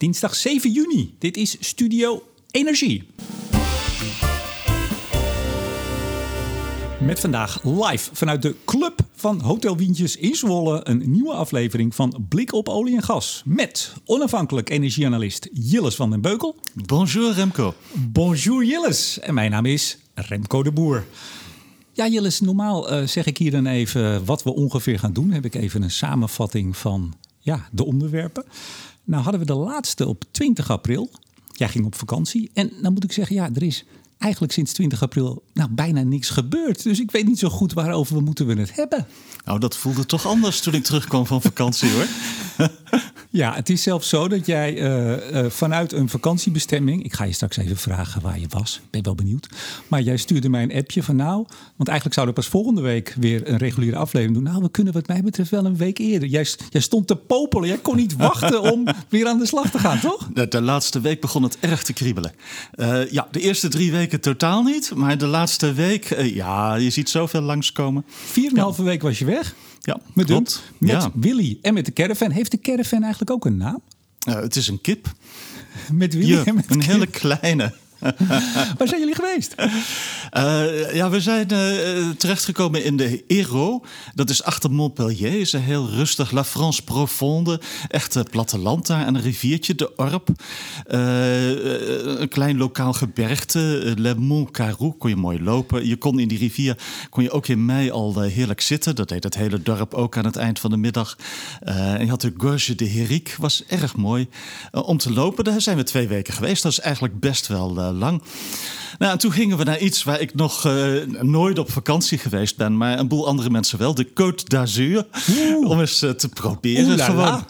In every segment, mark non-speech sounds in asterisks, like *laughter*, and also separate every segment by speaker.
Speaker 1: Dinsdag 7 juni. Dit is Studio Energie. Met vandaag live vanuit de club van Hotel Wientjes in Zwolle een nieuwe aflevering van Blik op olie en gas. Met onafhankelijk energieanalist Jilles van den Beukel.
Speaker 2: Bonjour Remco.
Speaker 1: Bonjour Jilles. En mijn naam is Remco de Boer. Ja, Jilles, normaal uh, zeg ik hier dan even wat we ongeveer gaan doen. Heb ik even een samenvatting van ja, de onderwerpen. Nou hadden we de laatste op 20 april. Jij ging op vakantie. En dan moet ik zeggen, ja, er is eigenlijk sinds 20 april nou, bijna niks gebeurd. Dus ik weet niet zo goed waarover we moeten we het hebben.
Speaker 2: Nou, dat voelde toch anders toen ik terugkwam van vakantie hoor. *laughs*
Speaker 1: ja, het is zelfs zo dat jij uh, uh, vanuit een vakantiebestemming... ik ga je straks even vragen waar je was, ben wel benieuwd. Maar jij stuurde mij een appje van nou... want eigenlijk zouden we pas volgende week weer een reguliere aflevering doen. Nou, we kunnen wat mij betreft wel een week eerder. Jij, jij stond te popelen, jij kon niet wachten *laughs* om weer aan de slag te gaan, toch?
Speaker 2: De, de laatste week begon het erg te kriebelen. Uh, ja, de eerste drie weken totaal niet. Maar de laatste week, ja, je ziet zoveel langskomen.
Speaker 1: Vier en een halve week was je weg.
Speaker 2: Ja,
Speaker 1: met
Speaker 2: klopt.
Speaker 1: Met
Speaker 2: ja.
Speaker 1: Willy en met de caravan. Heeft de caravan eigenlijk ook een naam?
Speaker 2: Uh, het is een kip.
Speaker 1: Met Willy
Speaker 2: Ja,
Speaker 1: en met
Speaker 2: een
Speaker 1: kip.
Speaker 2: hele kleine. *laughs*
Speaker 1: Waar zijn jullie geweest?
Speaker 2: Uh, ja, we zijn uh, terechtgekomen in de Hérault. Dat is achter Montpellier. Is een heel rustig La France profonde. Echt uh, platteland daar. En een riviertje, de Orp. een klein lokaal gebergte. Le Mont Carou. Kon je mooi lopen. Je kon in die rivier kon je ook in mei al heerlijk zitten. Dat deed het hele dorp ook aan het eind van de middag. en je had de Gorge de Héric. Was erg mooi om te lopen. Daar zijn we twee weken geweest. Dat is eigenlijk best wel lang. Nou, en toen gingen we naar iets waar ik nog uh, nooit op vakantie geweest ben, maar een boel andere mensen wel. De Côte d'Azur. Om eens uh, te proberen. Gewoon.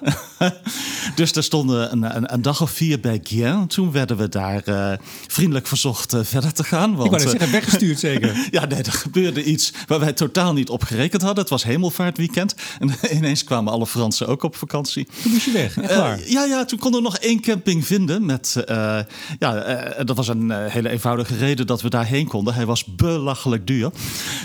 Speaker 2: *laughs* dus daar stonden een, een, een, dag of vier bij Gien. Toen werden we daar uh, vriendelijk verzocht verder te gaan. Want,
Speaker 1: ik wou zeggen, weggestuurd zeker. *laughs*
Speaker 2: ja, nee, er gebeurde iets waar wij totaal niet op gerekend hadden. Het was hemelvaartweekend. En *laughs* ineens kwamen alle Fransen ook op vakantie.
Speaker 1: Toen moest je weg, echt waar?
Speaker 2: ja, ja, toen konden we nog één camping vinden. Met, ja, dat was een hele eenvoudige reden dat we daarheen konden. Hij was belachelijk duur.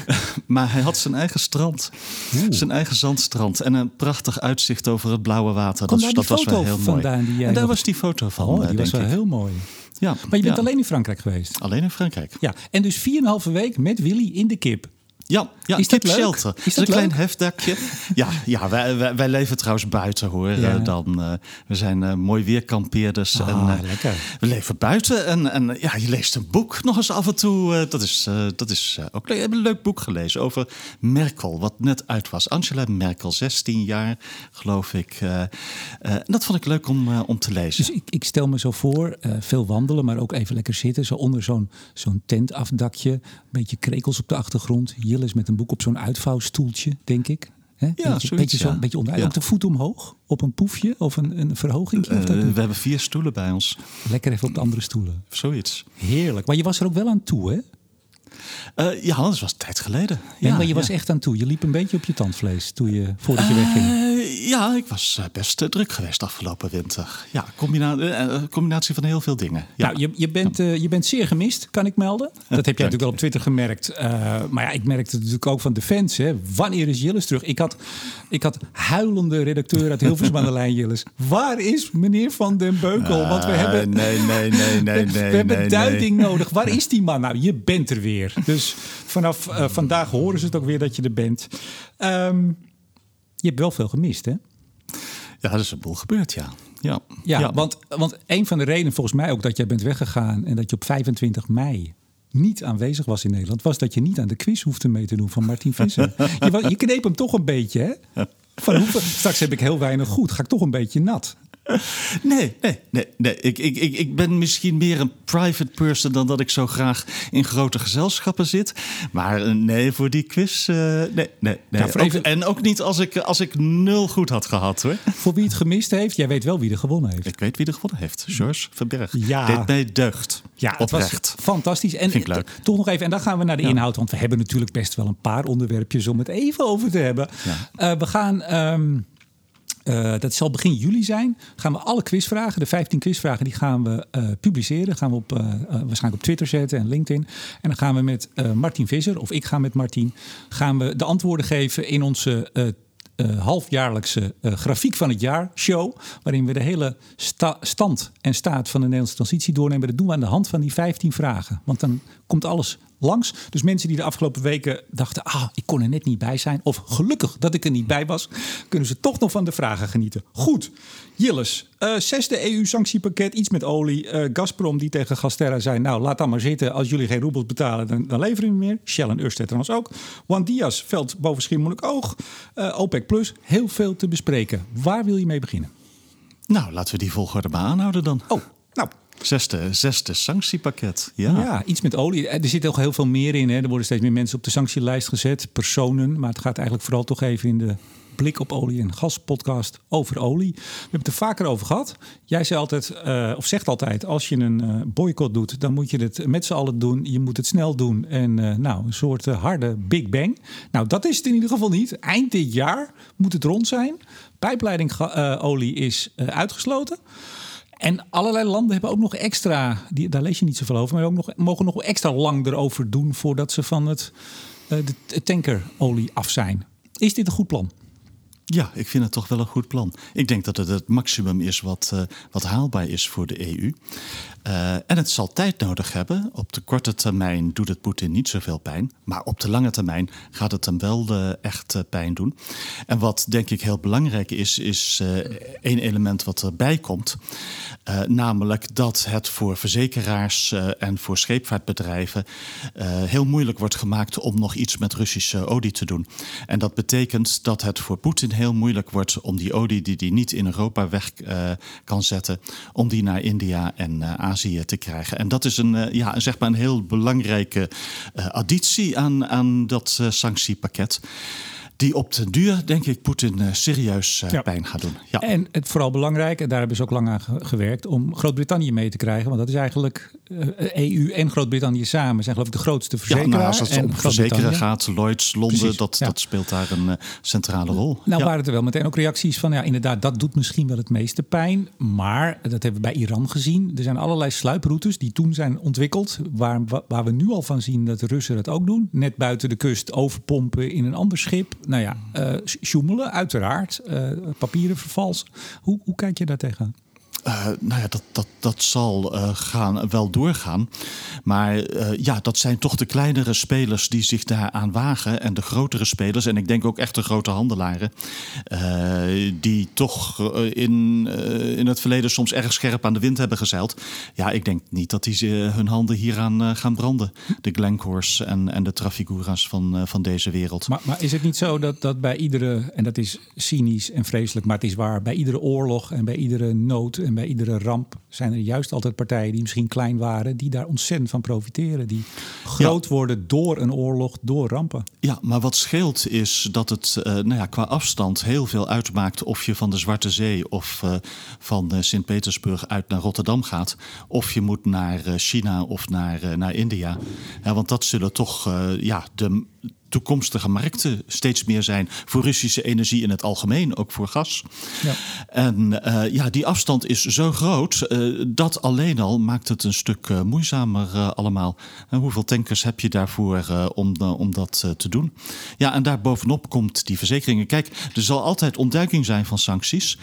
Speaker 2: *laughs* maar hij had zijn eigen strand. Oeh. Zijn eigen zandstrand. En een prachtig uitzicht over het blauwe water. Dat dat was wel heel mooi.
Speaker 1: Jij
Speaker 2: en daar was die foto van.
Speaker 1: Oh, die was wel
Speaker 2: ik.
Speaker 1: heel mooi.
Speaker 2: Ja,
Speaker 1: maar je bent
Speaker 2: ja.
Speaker 1: alleen in Frankrijk geweest?
Speaker 2: Alleen in Frankrijk.
Speaker 1: Ja, en dus 4,5 week met Willy in de kip.
Speaker 2: Ja, ja
Speaker 1: is dat leuk?
Speaker 2: shelter.
Speaker 1: Is
Speaker 2: dat
Speaker 1: dat
Speaker 2: een klein hefdakje. *laughs* ja, ja wij, wij, wij, leven trouwens buiten hoor.
Speaker 1: Ja.
Speaker 2: Uh, dan, uh, we zijn uh, mooi weerkampeerders.
Speaker 1: Ah,
Speaker 2: en,
Speaker 1: lekker.
Speaker 2: We leven buiten en, en ja, je leest een boek nog eens af en toe. dat is, dat is ook leuk. Ik heb een leuk boek gelezen over Merkel, wat net uit was. Angela Merkel, 16 jaar geloof ik. dat vond ik leuk om, om te lezen.
Speaker 1: Dus ik, ik stel me zo voor, veel wandelen, maar ook even lekker zitten. Zo onder zo'n zo'n tentafdakje. Een beetje krekels op de achtergrond. Jillis met een boek op zo'n uitvouwstoeltje, denk ik. He?
Speaker 2: Ja,
Speaker 1: beetje,
Speaker 2: zoiets,
Speaker 1: beetje, zo,
Speaker 2: ja.
Speaker 1: beetje onderuit.
Speaker 2: Ja.
Speaker 1: Ook de voet omhoog, op een poefje of een, een verhoging.
Speaker 2: Uh, we hebben vier stoelen bij ons.
Speaker 1: Lekker even op de andere stoelen.
Speaker 2: Zoiets.
Speaker 1: Heerlijk. Maar je was er ook wel aan toe, hè?
Speaker 2: Uh, ja, dat was een tijd geleden.
Speaker 1: Ja, maar je was echt aan toe. Je liep een beetje op je tandvlees toen je, voordat je wegging.
Speaker 2: Ja, ik was uh, best uh, druk geweest afgelopen winter. Ja, combina uh, combinatie van heel veel dingen. Ja.
Speaker 1: Nou, je, je, bent, uh, je bent zeer gemist, kan ik melden. *laughs* Dat heb jij natuurlijk wel op Twitter gemerkt. Uh, maar ja, ik merkte het natuurlijk ook van de fans. Hè. Wanneer is Jillis terug? Ik had, ik had huilende redacteur uit Hilversum aan de lijn, Jillis. Waar is meneer Van den Beukel? Want we hebben,
Speaker 2: nee, nee, nee, nee, *laughs*
Speaker 1: we,
Speaker 2: nee,
Speaker 1: we hebben
Speaker 2: nee,
Speaker 1: duiding nodig. Waar is die man? Nou, je bent er weer. Dus vanaf vandaag horen ze het ook weer dat je er bent. Um, je hebt wel veel gemist, hè?
Speaker 2: Ja, dat is een boel gebeurd, ja. Ja,
Speaker 1: ja, ja. Want, want een van de redenen volgens mij ook dat jij bent weggegaan... en dat je op 25 mei niet aanwezig was in Nederland... was dat je niet aan de quiz hoefde mee te doen van Martin Visser. *laughs* je, je kneep hem toch een beetje, hè? Van hoeveel, straks heb ik heel weinig goed, ga ik toch een beetje nat. *laughs*
Speaker 2: Nee, nee, nee. nee. Ik, ik, ik, ik ben misschien meer een private person dan dat ik zo graag in grote gezelschappen zit. Maar nee, voor die quiz. Uh, nee, nee. nee.
Speaker 1: Nou,
Speaker 2: ook, even... En ook niet als ik, als ik nul goed had gehad hoor.
Speaker 1: Voor wie het gemist heeft, jij weet wel wie er gewonnen heeft.
Speaker 2: Ik weet wie er gewonnen heeft. George Verberg.
Speaker 1: Ja.
Speaker 2: Dit mij deugd.
Speaker 1: Ja, het
Speaker 2: Oprecht.
Speaker 1: was fantastisch. En
Speaker 2: Vind ik leuk.
Speaker 1: toch nog even, en dan gaan we naar de ja. inhoud. Want we hebben natuurlijk best wel een paar onderwerpjes om het even over te hebben.
Speaker 2: Ja.
Speaker 1: Uh, we gaan. Um, Uh, dat zal begin juli zijn. Gaan we alle quizvragen, de 15 quizvragen, die gaan we uh, publiceren. Gaan we op, uh, waarschijnlijk op Twitter zetten en LinkedIn. En dan gaan we met Martin Visser, of ik ga met Martin, gaan we de antwoorden geven in onze halfjaarlijkse grafiek van het jaar show. Waarin we de hele sta stand en staat van de Nederlandse transitie doornemen. Dat doen we aan de hand van die 15 vragen. Want dan komt alles langs. Dus mensen die de afgelopen weken dachten: ah, ik kon er net niet bij zijn. Of gelukkig dat ik er niet bij was, kunnen ze toch nog van de vragen genieten. Goed, Jilles, uh, zesde EU-sanctiepakket, iets met olie. Uh, Gazprom die tegen Gasterra zei: Nou, laat dan maar zitten. Als jullie geen roebels betalen, dan, dan leveren we meer. Shell en Ørsted trouwens ook. Juan Diaz veld boven Schiermonnikoog. oog. Uh, OPEC Plus, heel veel te bespreken. Waar wil je mee beginnen?
Speaker 2: Nou, laten we die volgorde maar aanhouden dan.
Speaker 1: Oh, nou,
Speaker 2: Zesde, zesde sanctiepakket. Ja.
Speaker 1: ja, iets met olie. Er zit ook heel veel meer in. Hè. Er worden steeds meer mensen op de sanctielijst gezet, personen. Maar het gaat eigenlijk vooral toch even in de blik op olie en gas podcast over olie. We hebben het er vaker over gehad. Jij zei altijd, uh, of zegt altijd, als je een uh, boycott doet, dan moet je het met z'n allen doen. Je moet het snel doen. En nou, een soort harde Big Bang. Nou, dat is het in ieder geval niet. Eind dit jaar moet het rond zijn. Pijpleidingolie is uitgesloten. En allerlei landen hebben ook nog extra, die, daar lees je niet zoveel over, maar ook nog, mogen nog extra lang erover doen voordat ze van het, uh, de tankerolie af zijn. Is dit een goed plan?
Speaker 2: Ja, ik vind het toch wel een goed plan. Ik denk dat het het maximum is wat, uh, wat haalbaar is voor de EU. Uh, en het zal tijd nodig hebben. Op de korte termijn doet het Poetin niet zoveel pijn. Maar op de lange termijn gaat het hem wel uh, echt pijn doen. En wat denk ik heel belangrijk is, is één element wat erbij komt. namelijk dat het voor verzekeraars en voor scheepvaartbedrijven heel moeilijk wordt gemaakt om nog iets met Russische olie te doen. En dat betekent dat het voor Poetin heel moeilijk wordt om die olie die hij niet in Europa weg uh, kan zetten, om die naar India en uh, Azië te krijgen. En dat is een, uh, ja, zeg maar een heel belangrijke additie aan, aan dat sanctiepakket die op den duur, denk ik, Poetin uh, serieus uh, ja. pijn gaat doen.
Speaker 1: Ja. En het vooral belangrijk, en daar hebben ze ook lang aan gewerkt, om Groot-Brittannië mee te krijgen. Want dat is eigenlijk EU en Groot-Brittannië samen zijn geloof ik de grootste verzekeraar. Ja, nou,
Speaker 2: als het om verzekeren gaat, Lloyds, Londen, dat, ja. dat speelt daar een centrale rol.
Speaker 1: Nou waren er wel meteen ook reacties van, ja inderdaad, dat doet misschien wel het meeste pijn. Maar, dat hebben we bij Iran gezien, er zijn allerlei sluiproutes die toen zijn ontwikkeld, waar, waar we nu al van zien dat de Russen dat ook doen. Net buiten de kust overpompen in een ander schip nou ja, uh, sjoemelen, uiteraard. Uh, papieren vervalsen. Hoe, hoe kijk je daar tegenaan?
Speaker 2: Uh, nou ja, dat, dat, dat zal uh, gaan, wel doorgaan. Maar uh, ja, dat zijn toch de kleinere spelers die zich daaraan wagen. En de grotere spelers, en ik denk ook echt de grote handelaren. die toch in, in het verleden soms erg scherp aan de wind hebben gezeild. Ja, ik denk niet dat die hun handen hieraan gaan branden. De Glencores en, en de Trafiguras van, van deze wereld.
Speaker 1: Maar, maar is het niet zo dat, dat bij iedere, en dat is cynisch en vreselijk, maar het is waar, bij iedere oorlog en bij iedere nood bij iedere ramp zijn er juist altijd partijen die misschien klein waren, die daar ontzettend van profiteren. Die groot ja. worden door een oorlog, door rampen.
Speaker 2: Ja, maar wat scheelt is dat het uh, nou ja, qua afstand heel veel uitmaakt of je van de Zwarte Zee of uh, van uh, Sint-Petersburg uit naar Rotterdam gaat. Of je moet naar China of naar, naar India. Ja, want dat zullen toch ja, de toekomstige markten steeds meer zijn voor Russische energie in het algemeen, ook voor gas. Ja. En uh, ja, die afstand is zo groot, uh, dat alleen al maakt het een stuk uh, moeizamer allemaal. En hoeveel tankers heb je daarvoor om, om dat te doen? Ja, en daar bovenop komt die verzekeringen. Kijk, er zal altijd ontduiking zijn van sancties.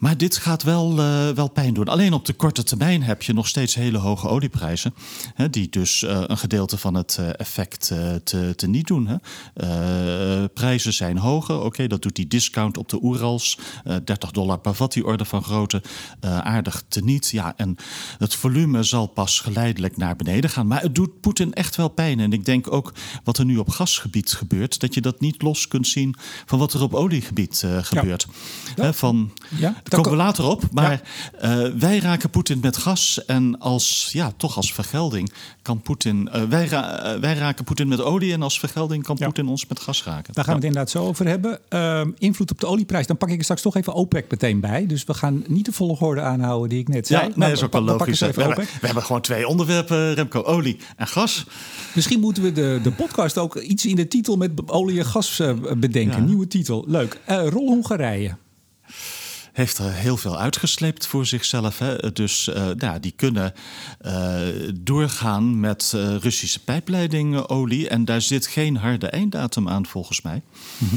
Speaker 2: Maar dit gaat wel, uh, wel pijn doen. Alleen op de korte termijn heb je nog steeds hele hoge olieprijzen. Hè, die dus uh, een gedeelte van het uh, effect te, te niet doen. Hè. prijzen zijn hoger. Oké, okay, dat doet die discount op de Oerals. 30 dollar per vat, die orde van grootte. aardig te niet. Ja, en het volume zal pas geleidelijk naar beneden gaan. Maar het doet Poetin echt wel pijn. En ik denk ook wat er nu op gasgebied gebeurt. Dat je dat niet los kunt zien van wat er op oliegebied gebeurt. Ja. Ja. van, ja. Daar komen we later op. Maar ja. uh, wij raken Poetin met gas. En als, ja, toch als vergelding kan Poetin. Uh, wij, ra uh, wij, raken Poetin met olie. En als vergelding kan Poetin ons met gas raken.
Speaker 1: Daar gaan we het inderdaad zo over hebben. Ehm, invloed op de olieprijs. Dan pak ik er straks toch even OPEC meteen bij. Dus we gaan niet de volgorde aanhouden die ik net zei.
Speaker 2: Ja, nee, nou, dat is ook wel logisch. We hebben, we hebben gewoon twee onderwerpen, Remco. Olie en gas.
Speaker 1: Misschien moeten we de, de podcast ook iets in de titel met olie en gas bedenken. Nieuwe titel. Leuk. Rol Hongarije
Speaker 2: heeft er heel veel uitgesleept voor zichzelf. Hè. Dus uh, nou, die kunnen uh, doorgaan met uh, Russische pijpleidingolie. En daar zit geen harde einddatum aan, volgens mij. Mm.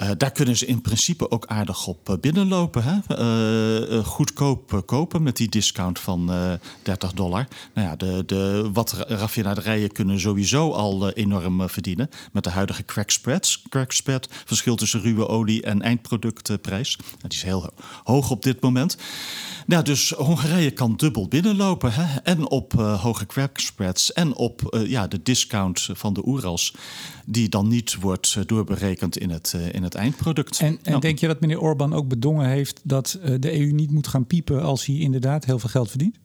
Speaker 2: Uh, daar kunnen ze in principe ook aardig op binnenlopen. Hè? Uh, goedkoop kopen met die discount van 30 dollar. Nou ja, de, de, wat raffinaderijen kunnen sowieso al enorm verdienen met de huidige crack spreads. Crack spread, verschil tussen ruwe olie en eindproductprijs. Nou, die is heel hoog op dit moment. Nou, dus Hongarije kan dubbel binnenlopen. Hè? En op hoge crack spreads en op ja, de discount van de Oerals... die dan niet wordt uh, doorberekend in het, in het eindproduct.
Speaker 1: En, en nou. denk je dat meneer Orbán ook bedongen heeft... dat de EU niet moet gaan piepen als hij inderdaad heel veel geld verdient?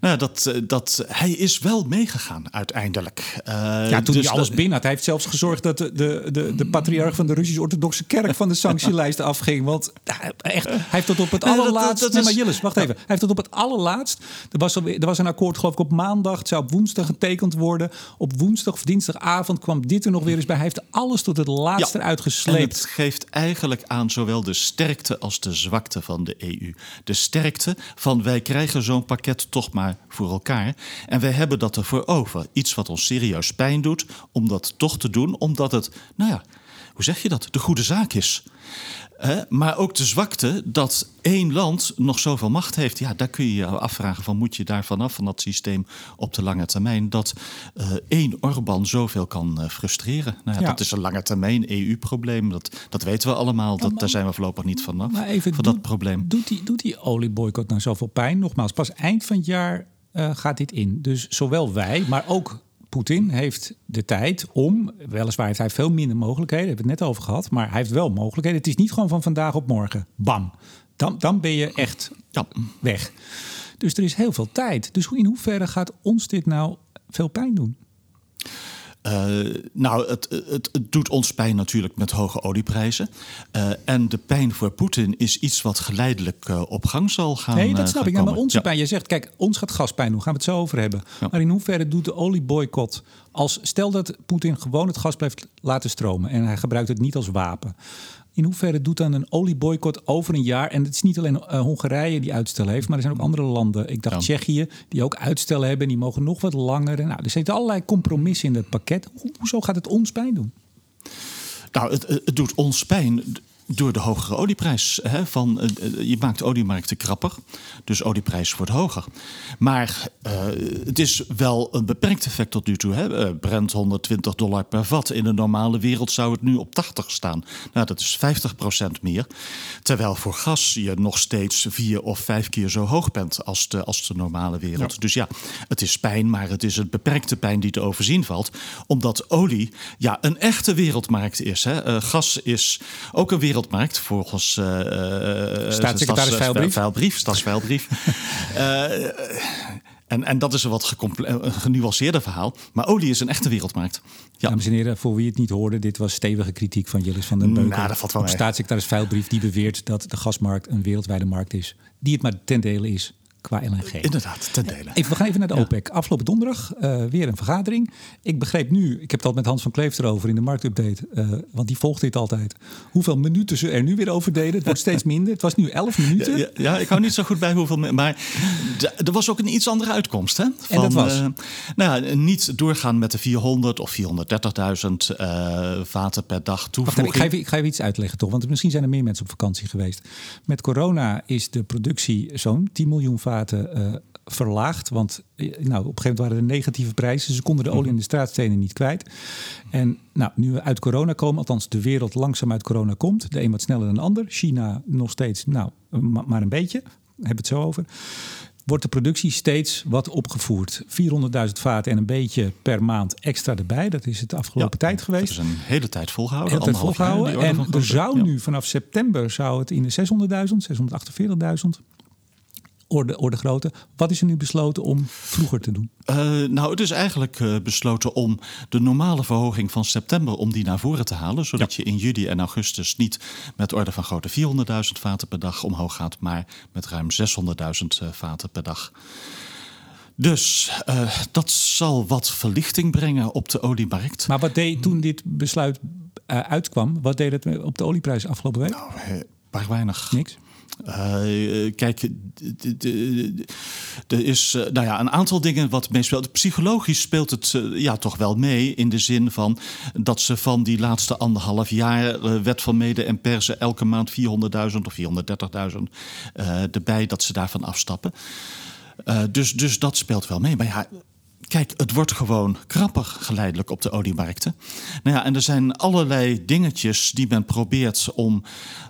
Speaker 2: Nou, dat, eh, dat, hij is wel meegegaan uiteindelijk.
Speaker 1: Uh, ja, toen dus hij alles binnen had. Hij heeft zelfs gezorgd dat de, de, de, de patriarch van de Russisch-Orthodoxe Kerk van de sanctielijst *laughs* afging. Want echt, hij heeft tot op het allerlaatst. Nee, maar Jillis, wacht even. Hij heeft tot op het allerlaatst. Er was, er was een akkoord, geloof ik, op maandag. Het zou op woensdag getekend worden. Op woensdag of dinsdagavond kwam dit er nog weer eens bij. Hij heeft alles tot het laatste ja, eruit gesleept.
Speaker 2: het geeft eigenlijk aan zowel de sterkte als de zwakte van de EU. De sterkte van wij krijgen zo'n pakket toch maar voor elkaar. En wij hebben dat ervoor over. Iets wat ons serieus pijn doet, om dat toch te doen, omdat het, nou ja, hoe zeg je dat? De goede zaak is. maar ook de zwakte dat één land nog zoveel macht heeft. Ja, daar kun je je afvragen van moet je daar vanaf van dat systeem op de lange termijn. Dat uh, één Orbán zoveel kan uh, frustreren. Nou ja, Dat is een lange termijn EU-probleem. Dat, dat weten we allemaal. Dat, daar zijn we voorlopig niet vanaf. Maar even, van dat probleem.
Speaker 1: Doet die, doet die olieboycott nou zoveel pijn? Nogmaals, pas eind van het jaar uh, gaat dit in. Dus zowel wij, maar ook Poetin heeft de tijd om, weliswaar heeft hij veel minder mogelijkheden, hebben we het net over gehad, maar hij heeft wel mogelijkheden. Het is niet gewoon van vandaag op morgen, bam. Dan, dan ben je echt ja. weg. Dus er is heel veel tijd. Dus in hoeverre gaat ons dit nou veel pijn doen?
Speaker 2: Uh, nou, het, het, het, doet ons pijn natuurlijk met hoge olieprijzen. Uh, en de pijn voor Poetin is iets wat geleidelijk uh, op gang zal gaan.
Speaker 1: Nee, dat snap ik. Ja, maar onze ja. pijn, je zegt, kijk, ons gaat gaspijn doen, gaan we het zo over hebben. Ja. Maar in hoeverre doet de olieboycott als stel dat Poetin gewoon het gas blijft laten stromen en hij gebruikt het niet als wapen. In hoeverre doet dan een olieboycott over een jaar? En het is niet alleen uh, Hongarije die uitstel heeft, maar er zijn ook andere landen. Ik dacht ja. Tsjechië, die ook uitstel hebben. En die mogen nog wat langer. Nou, er zitten allerlei compromissen in het pakket. hoezo gaat het ons pijn doen?
Speaker 2: Nou, het, het doet ons pijn door de hogere olieprijs. Hè, van, uh, je maakt oliemarkten krapper, dus olieprijs wordt hoger. Maar uh, het is wel een beperkt effect tot nu toe. Hè. Brent 120 dollar per vat. In de normale wereld zou het nu op 80 staan. Nou, dat is 50% meer. Terwijl voor gas je nog steeds vier of vijf keer zo hoog bent als de, als de normale wereld. Ja. Dus ja, het is pijn, maar het is een beperkte pijn die te overzien valt. Omdat olie ja, een echte wereldmarkt is. Hè. gas is ook een wereld wereldmarkt volgens uh,
Speaker 1: staatssecretaris Veilbrief.
Speaker 2: Veilbrief, stadsveilbrief. *laughs* en, en dat is een wat genuanceerder verhaal. Maar olie is een echte wereldmarkt.
Speaker 1: Ja. Dames en heren, voor wie het niet hoorde, dit was stevige kritiek van Jillis van den Beuken.
Speaker 2: Nou, dat valt wel
Speaker 1: Staatssecretaris Veilbrief die beweert dat de gasmarkt een wereldwijde markt is. Die het maar ten dele is qua LNG.
Speaker 2: Inderdaad, ten dele.
Speaker 1: Even, we gaan even naar de ja. OPEC. Afgelopen donderdag uh, weer een vergadering. Ik begreep nu, ik heb het al met Hans van Kleef erover in de marktupdate, uh, want die volgt dit altijd. Hoeveel minuten ze er nu weer over deden. Het wordt steeds minder. Het was nu 11 minuten.
Speaker 2: Ja, ja, ik hou niet zo goed bij hoeveel, maar er was ook een iets andere uitkomst. Hè?
Speaker 1: Van, en dat was? Uh,
Speaker 2: nou niet doorgaan met de 400 of 430.000 vaten per dag toevoeging.
Speaker 1: ik, ga even, ik ga even iets uitleggen toch, want misschien zijn er meer mensen op vakantie geweest. Met corona is de productie zo'n 10 miljoen vaten uh, verlaagd. Want nou, op een gegeven moment waren er negatieve prijzen. Ze konden de olie in de straatstenen niet kwijt. En nou, nu we uit corona komen, althans de wereld langzaam uit corona komt. De een wat sneller dan de ander. China nog steeds, nou, maar een beetje. Heb het zo over wordt de productie steeds wat opgevoerd. 400.000 vaten en een beetje per maand extra erbij. Dat is het afgelopen ja, tijd geweest.
Speaker 2: Dat is een hele tijd volgehouden. Hele
Speaker 1: tijd volgehouden. En er zou nu vanaf september zou het in de 600.000, 648.000 orde, orde grootte. Wat is er nu besloten om vroeger te doen?
Speaker 2: Uh, nou, het is eigenlijk uh, besloten om de normale verhoging van september om die naar voren te halen. Zodat ja. je in juli en augustus niet met orde van grootte 400.000 vaten per dag omhoog gaat, maar met ruim 600.000 uh, vaten per dag. Dus uh, dat zal wat verlichting brengen op de oliemarkt.
Speaker 1: Maar wat deed toen dit besluit uitkwam, wat deed het op de olieprijs afgelopen week?
Speaker 2: Nou, weinig.
Speaker 1: Niks?
Speaker 2: Uh, kijk, er is uh, nou ja, een aantal dingen wat meespeelt. Psychologisch speelt het ja, toch wel mee in de zin van dat ze van die laatste anderhalf jaar wet van mede en persen elke maand 400.000 of 430.000 erbij dat ze daarvan afstappen. dus, dus dat speelt wel mee. Maar ja, Kijk, het wordt gewoon krapper geleidelijk op de oliemarkten. Nou ja, en er zijn allerlei dingetjes die men probeert om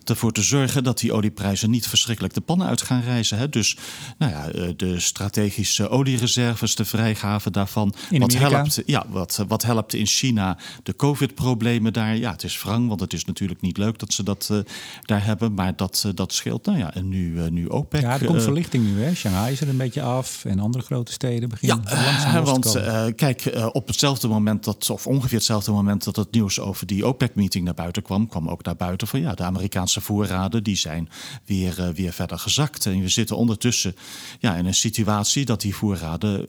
Speaker 2: ervoor te zorgen dat die olieprijzen niet verschrikkelijk de pannen uit gaan reizen. Hè. Dus nou ja, eh, de strategische oliereserves, de vrijgave daarvan.
Speaker 1: In
Speaker 2: wat
Speaker 1: Amerika.
Speaker 2: helpt, ja, wat, wat helpt in China de COVID-problemen daar? Ja, het is wrang, want het is natuurlijk niet leuk dat ze dat uh, daar hebben. Maar dat, uh, dat scheelt. Nou ja, en nu, uh, nu OPEC.
Speaker 1: Ja, er komt verlichting nu. Hè? Shanghai is er een beetje af en andere grote steden beginnen
Speaker 2: ja,
Speaker 1: langzaam
Speaker 2: want uh, kijk, uh, op hetzelfde moment dat, of ongeveer hetzelfde moment dat het nieuws over die OPEC-meeting naar buiten kwam, kwam ook naar buiten van ja, de Amerikaanse voorraden die zijn weer, uh, weer verder gezakt. En we zitten ondertussen ja, in een situatie dat die voorraden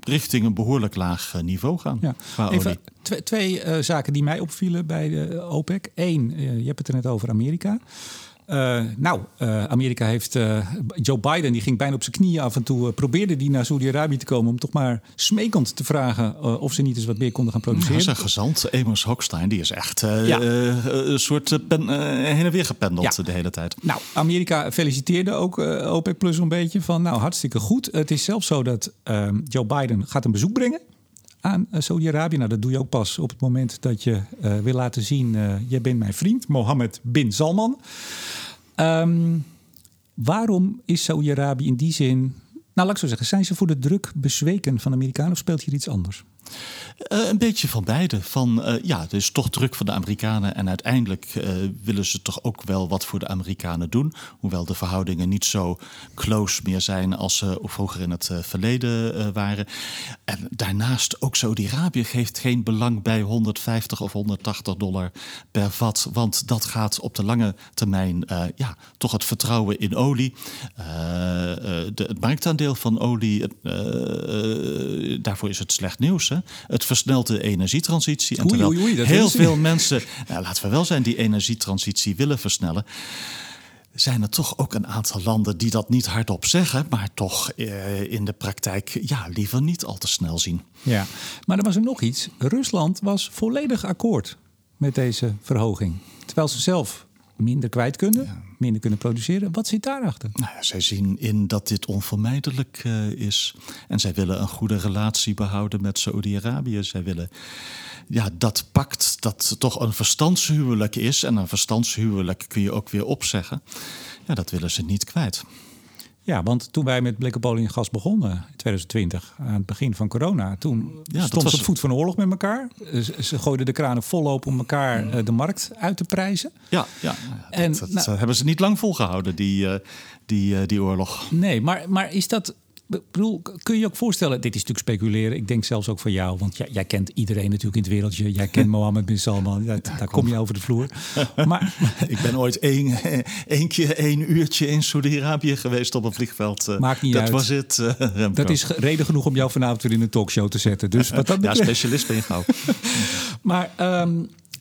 Speaker 2: richting een behoorlijk laag niveau gaan.
Speaker 1: Ja. Even twee, twee zaken die mij opvielen bij de OPEC. Eén, je hebt het er net over Amerika. Uh, nou, uh, Amerika heeft uh, Joe Biden, die ging bijna op zijn knieën af en toe, probeerde die naar Saudi-Arabië te komen om toch maar smekend te vragen of ze niet eens wat meer konden gaan produceren.
Speaker 2: Ja, zijn gezant, Amos Hochstein, die is echt ja. een soort pen, heen en weer gependeld ja. de hele tijd.
Speaker 1: Nou, Amerika feliciteerde ook OPEC Plus een beetje van, nou hartstikke goed. Het is zelfs zo dat Joe Biden gaat een bezoek brengen aan Saudi-Arabië. Nou, dat doe je ook pas op het moment dat je uh, wil laten zien: je bent mijn vriend, Mohammed bin Salman. Um, waarom is Saudi-Arabië in die zin. Nou, laat ik zo zeggen, zijn ze voor de druk bezweken van de Amerikanen of speelt hier iets anders?
Speaker 2: Uh, een beetje van beide. Van uh, ja, er is toch druk van de Amerikanen. En uiteindelijk uh, willen ze toch ook wel wat voor de Amerikanen doen. Hoewel de verhoudingen niet zo close meer zijn als ze vroeger in het verleden waren. En daarnaast ook Saudi-Arabië geeft geen belang bij 150 of 180 dollar per vat. Want dat gaat op de lange termijn ja, toch het vertrouwen in olie. Het marktaandeel van olie, daarvoor is het slecht nieuws. Het versnelt de energietransitie. En terwijl
Speaker 1: oei, oei, dat
Speaker 2: heel veel mensen, nou, laten we wel zijn, die energietransitie willen versnellen. Zijn er toch ook een aantal landen die dat niet hardop zeggen, maar toch eh, in de praktijk ja, liever niet al te snel zien?
Speaker 1: Ja, maar er was er nog iets. Rusland was volledig akkoord met deze verhoging. Terwijl ze zelf minder kwijt kunnen, minder kunnen produceren. Wat zit daarachter?
Speaker 2: Nou ja, zij zien in dat dit onvermijdelijk uh, is. En zij willen een goede relatie behouden met Saoedi-Arabië. Zij willen ja, dat pakt dat toch een verstandshuwelijk is. En een verstandshuwelijk kun je ook weer opzeggen. Ja, dat willen ze niet kwijt.
Speaker 1: Ja, want toen wij met Blik op olie en gas begonnen in 2020, aan het begin van corona, toen
Speaker 2: Ja,
Speaker 1: stond
Speaker 2: was-
Speaker 1: ze op voet van oorlog met elkaar. Ze, gooiden de kranen vol open om elkaar eh, de markt uit te prijzen.
Speaker 2: Ja, ja.
Speaker 1: En,
Speaker 2: dat, dat
Speaker 1: nou-
Speaker 2: hebben ze niet lang volgehouden, die, eh, die, eh, die oorlog.
Speaker 1: Nee, maar, maar is dat. Ik bedoel, kun je je ook voorstellen, dit is natuurlijk speculeren. Ik denk zelfs ook van jou, want jij, jij kent iedereen natuurlijk in het wereldje. Jij kent *laughs* Mohammed bin Salman, Ja, daar kom je over de vloer. *laughs* Maar
Speaker 2: Ik ben ooit één, één keer één uurtje in Saudi-Arabië geweest op een vliegveld. eh,
Speaker 1: Maakt niet
Speaker 2: dat
Speaker 1: uit.
Speaker 2: was het, eh, *laughs*
Speaker 1: dat is reden genoeg om jou vanavond weer in een talkshow te zetten. Dus wat dat
Speaker 2: Ja, specialist ben je gauw.
Speaker 1: Maar ehm,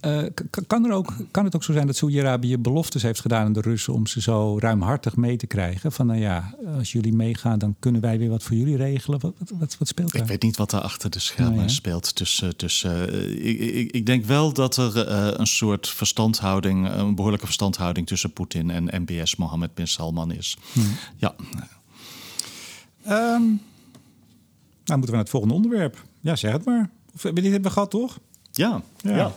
Speaker 1: eh, kan, er ook, kan het ook zo zijn dat Saoedi-Arabië beloftes heeft gedaan aan de Russen om ze zo ruimhartig mee te krijgen? Van nou ja, als jullie meegaan, dan kunnen wij weer wat voor jullie regelen. Wat, wat, wat, speelt daar?
Speaker 2: Ik weet niet wat er achter de schermen
Speaker 1: hè?
Speaker 2: speelt. Dus, eh, dus eh, ik, ik, ik denk wel dat er eh, een soort verstandhouding, een behoorlijke verstandhouding tussen Poetin en MBS Mohammed bin Salman is.
Speaker 1: Hmm.
Speaker 2: Ja,
Speaker 1: Ehm, nou, moeten we naar het volgende onderwerp. Ja, zeg het maar. Of, dit hebben we gehad, toch?
Speaker 2: ja, ja. ja.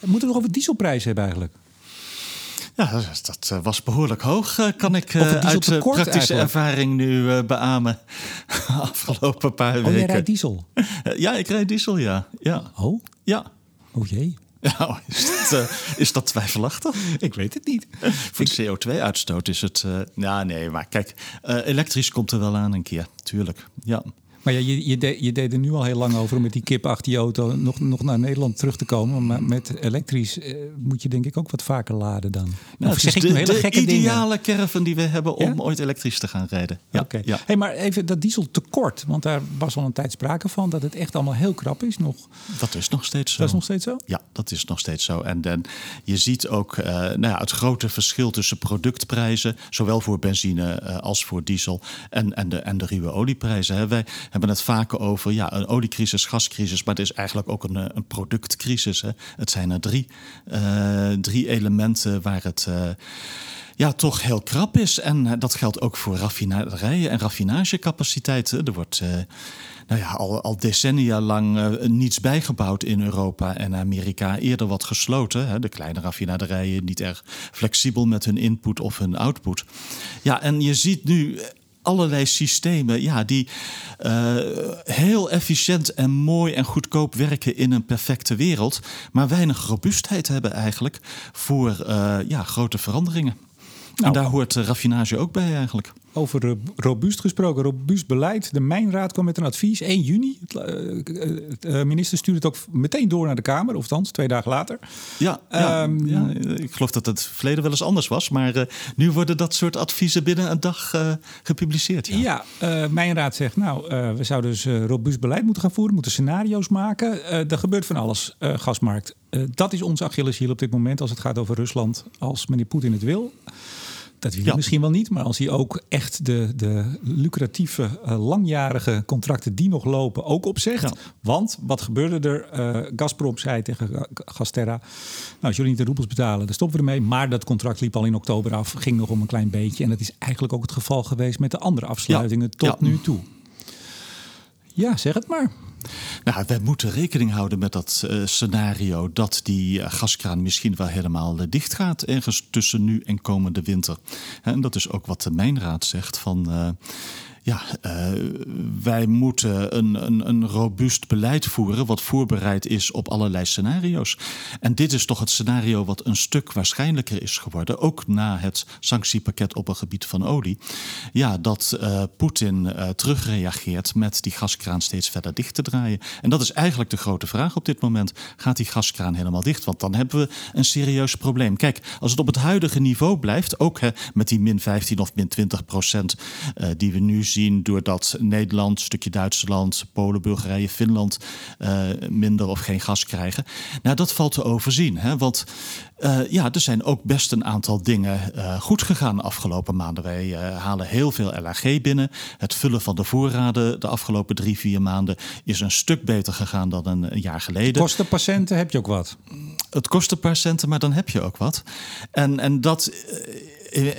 Speaker 1: Moeten we nog over dieselprijzen hebben eigenlijk?
Speaker 2: dat, dat, eh, was behoorlijk hoog, eh, kan ik eh, uit
Speaker 1: dieseltekort
Speaker 2: praktische
Speaker 1: eigenlijk.
Speaker 2: ervaring nu beamen. *laughs* Afgelopen paar
Speaker 1: Oh, jij
Speaker 2: weken.
Speaker 1: rijdt diesel.
Speaker 2: Ja, ik rijd diesel, ja. Ja,
Speaker 1: Oh,
Speaker 2: ja.
Speaker 1: oh jee.
Speaker 2: Ja, is, dat, is dat twijfelachtig? *laughs*
Speaker 1: Ik weet het niet.
Speaker 2: Voor de CO2-uitstoot is het... eh, ja, nee, maar kijk, elektrisch komt er wel aan een keer, tuurlijk. Ja.
Speaker 1: Maar ja, je, je, deed, je deed er nu al heel lang over om met die kip achter je auto nog, nog naar Nederland terug te komen. Maar met elektrisch eh, moet je denk ik ook wat vaker laden dan.
Speaker 2: Nou, zeg ik de, hele de gekke ideale dingen? caravan die we hebben om ooit elektrisch te gaan rijden.
Speaker 1: Ja. Hey, maar even dat dieseltekort, want daar was al een tijd sprake van dat het echt allemaal heel krap is nog.
Speaker 2: Dat is nog steeds zo.
Speaker 1: Dat is nog steeds zo?
Speaker 2: Ja, dat is nog steeds zo. En, en je ziet ook uh, nou ja, het grote verschil tussen productprijzen, zowel voor benzine uh, als voor diesel en, en, de, en de ruwe olieprijzen. Hè. Wij hebben het vaker over ja, een oliecrisis, gascrisis, maar het is eigenlijk ook een, eh, een productcrisis. Hè. Het zijn er drie, uh, drie elementen waar het uh, ja, toch heel krap is. En dat geldt ook voor raffinaderijen en raffinagecapaciteiten. Er wordt nou ja, al, al decennia lang niets bijgebouwd in Europa en Amerika. Eerder wat gesloten. Hè? De kleine raffinaderijen niet erg flexibel met hun input of hun output. Ja, en je ziet nu allerlei systemen ja, die uh, heel efficiënt en mooi en goedkoop werken in een perfecte wereld, maar weinig robuustheid hebben eigenlijk voor uh, ja, grote veranderingen. Nou, en daar hoort raffinage ook bij eigenlijk.
Speaker 1: Over robuust gesproken, robuust beleid. De Mijnraad kwam met een advies 1 juni. De minister stuurde het ook meteen door naar de Kamer, of althans twee dagen later.
Speaker 2: Ja, ja, um, ja, ik geloof dat het verleden wel eens anders was. Maar uh, nu worden dat soort adviezen binnen een dag uh, gepubliceerd.
Speaker 1: Ja, ja uh, Mijnraad zegt, nou, we zouden dus robuust beleid moeten gaan voeren. moeten scenario's maken. er gebeurt van alles, gasmarkt. dat is onze Achilleshiel op dit moment als het gaat over Rusland. Als meneer Poetin het wil. Dat wil je misschien wel niet, maar als hij ook echt de, de lucratieve, uh, langjarige contracten die nog lopen ook opzegt. Want wat gebeurde er? Uh, Gazprom zei tegen Gasterra, nou als jullie niet de roepels betalen, dan stoppen we ermee. Maar dat contract liep al in oktober af, ging nog om een klein beetje. En dat is eigenlijk ook het geval geweest met de andere afsluitingen tot nu toe. Ja, zeg het maar.
Speaker 2: Nou, wij moeten rekening houden met dat uh, scenario dat die uh, gaskraan misschien wel helemaal uh, dicht gaat ergens tussen nu en komende winter. En dat is ook wat de Mijnraad zegt van ja, uh, wij moeten een, een, een robuust beleid voeren wat voorbereid is op allerlei scenario's. En dit is toch het scenario wat een stuk waarschijnlijker is geworden, ook na het sanctiepakket op het gebied van olie. Ja, dat uh, Poetin uh, terugreageert met die gaskraan steeds verder dicht te draaien. En dat is eigenlijk de grote vraag op dit moment. Gaat die gaskraan helemaal dicht? Want dan hebben we een serieus probleem. Kijk, als het op het huidige niveau blijft, ook hè, met die min 15 of min 20 procent die we nu zien doordat Nederland, een stukje Duitsland, Polen, Bulgarije, Finland uh, minder of geen gas krijgen. Nou, dat valt te overzien. Hè? Want uh, ja, er zijn ook best een aantal dingen uh, goed gegaan de afgelopen maanden. Wij halen heel veel LNG binnen. Het vullen van de voorraden de afgelopen drie, vier maanden is een stuk beter gegaan dan een, een jaar geleden.
Speaker 1: Kosten patiënten heb je ook wat?
Speaker 2: Het kost een paar centen, maar dan heb je ook wat. En, en dat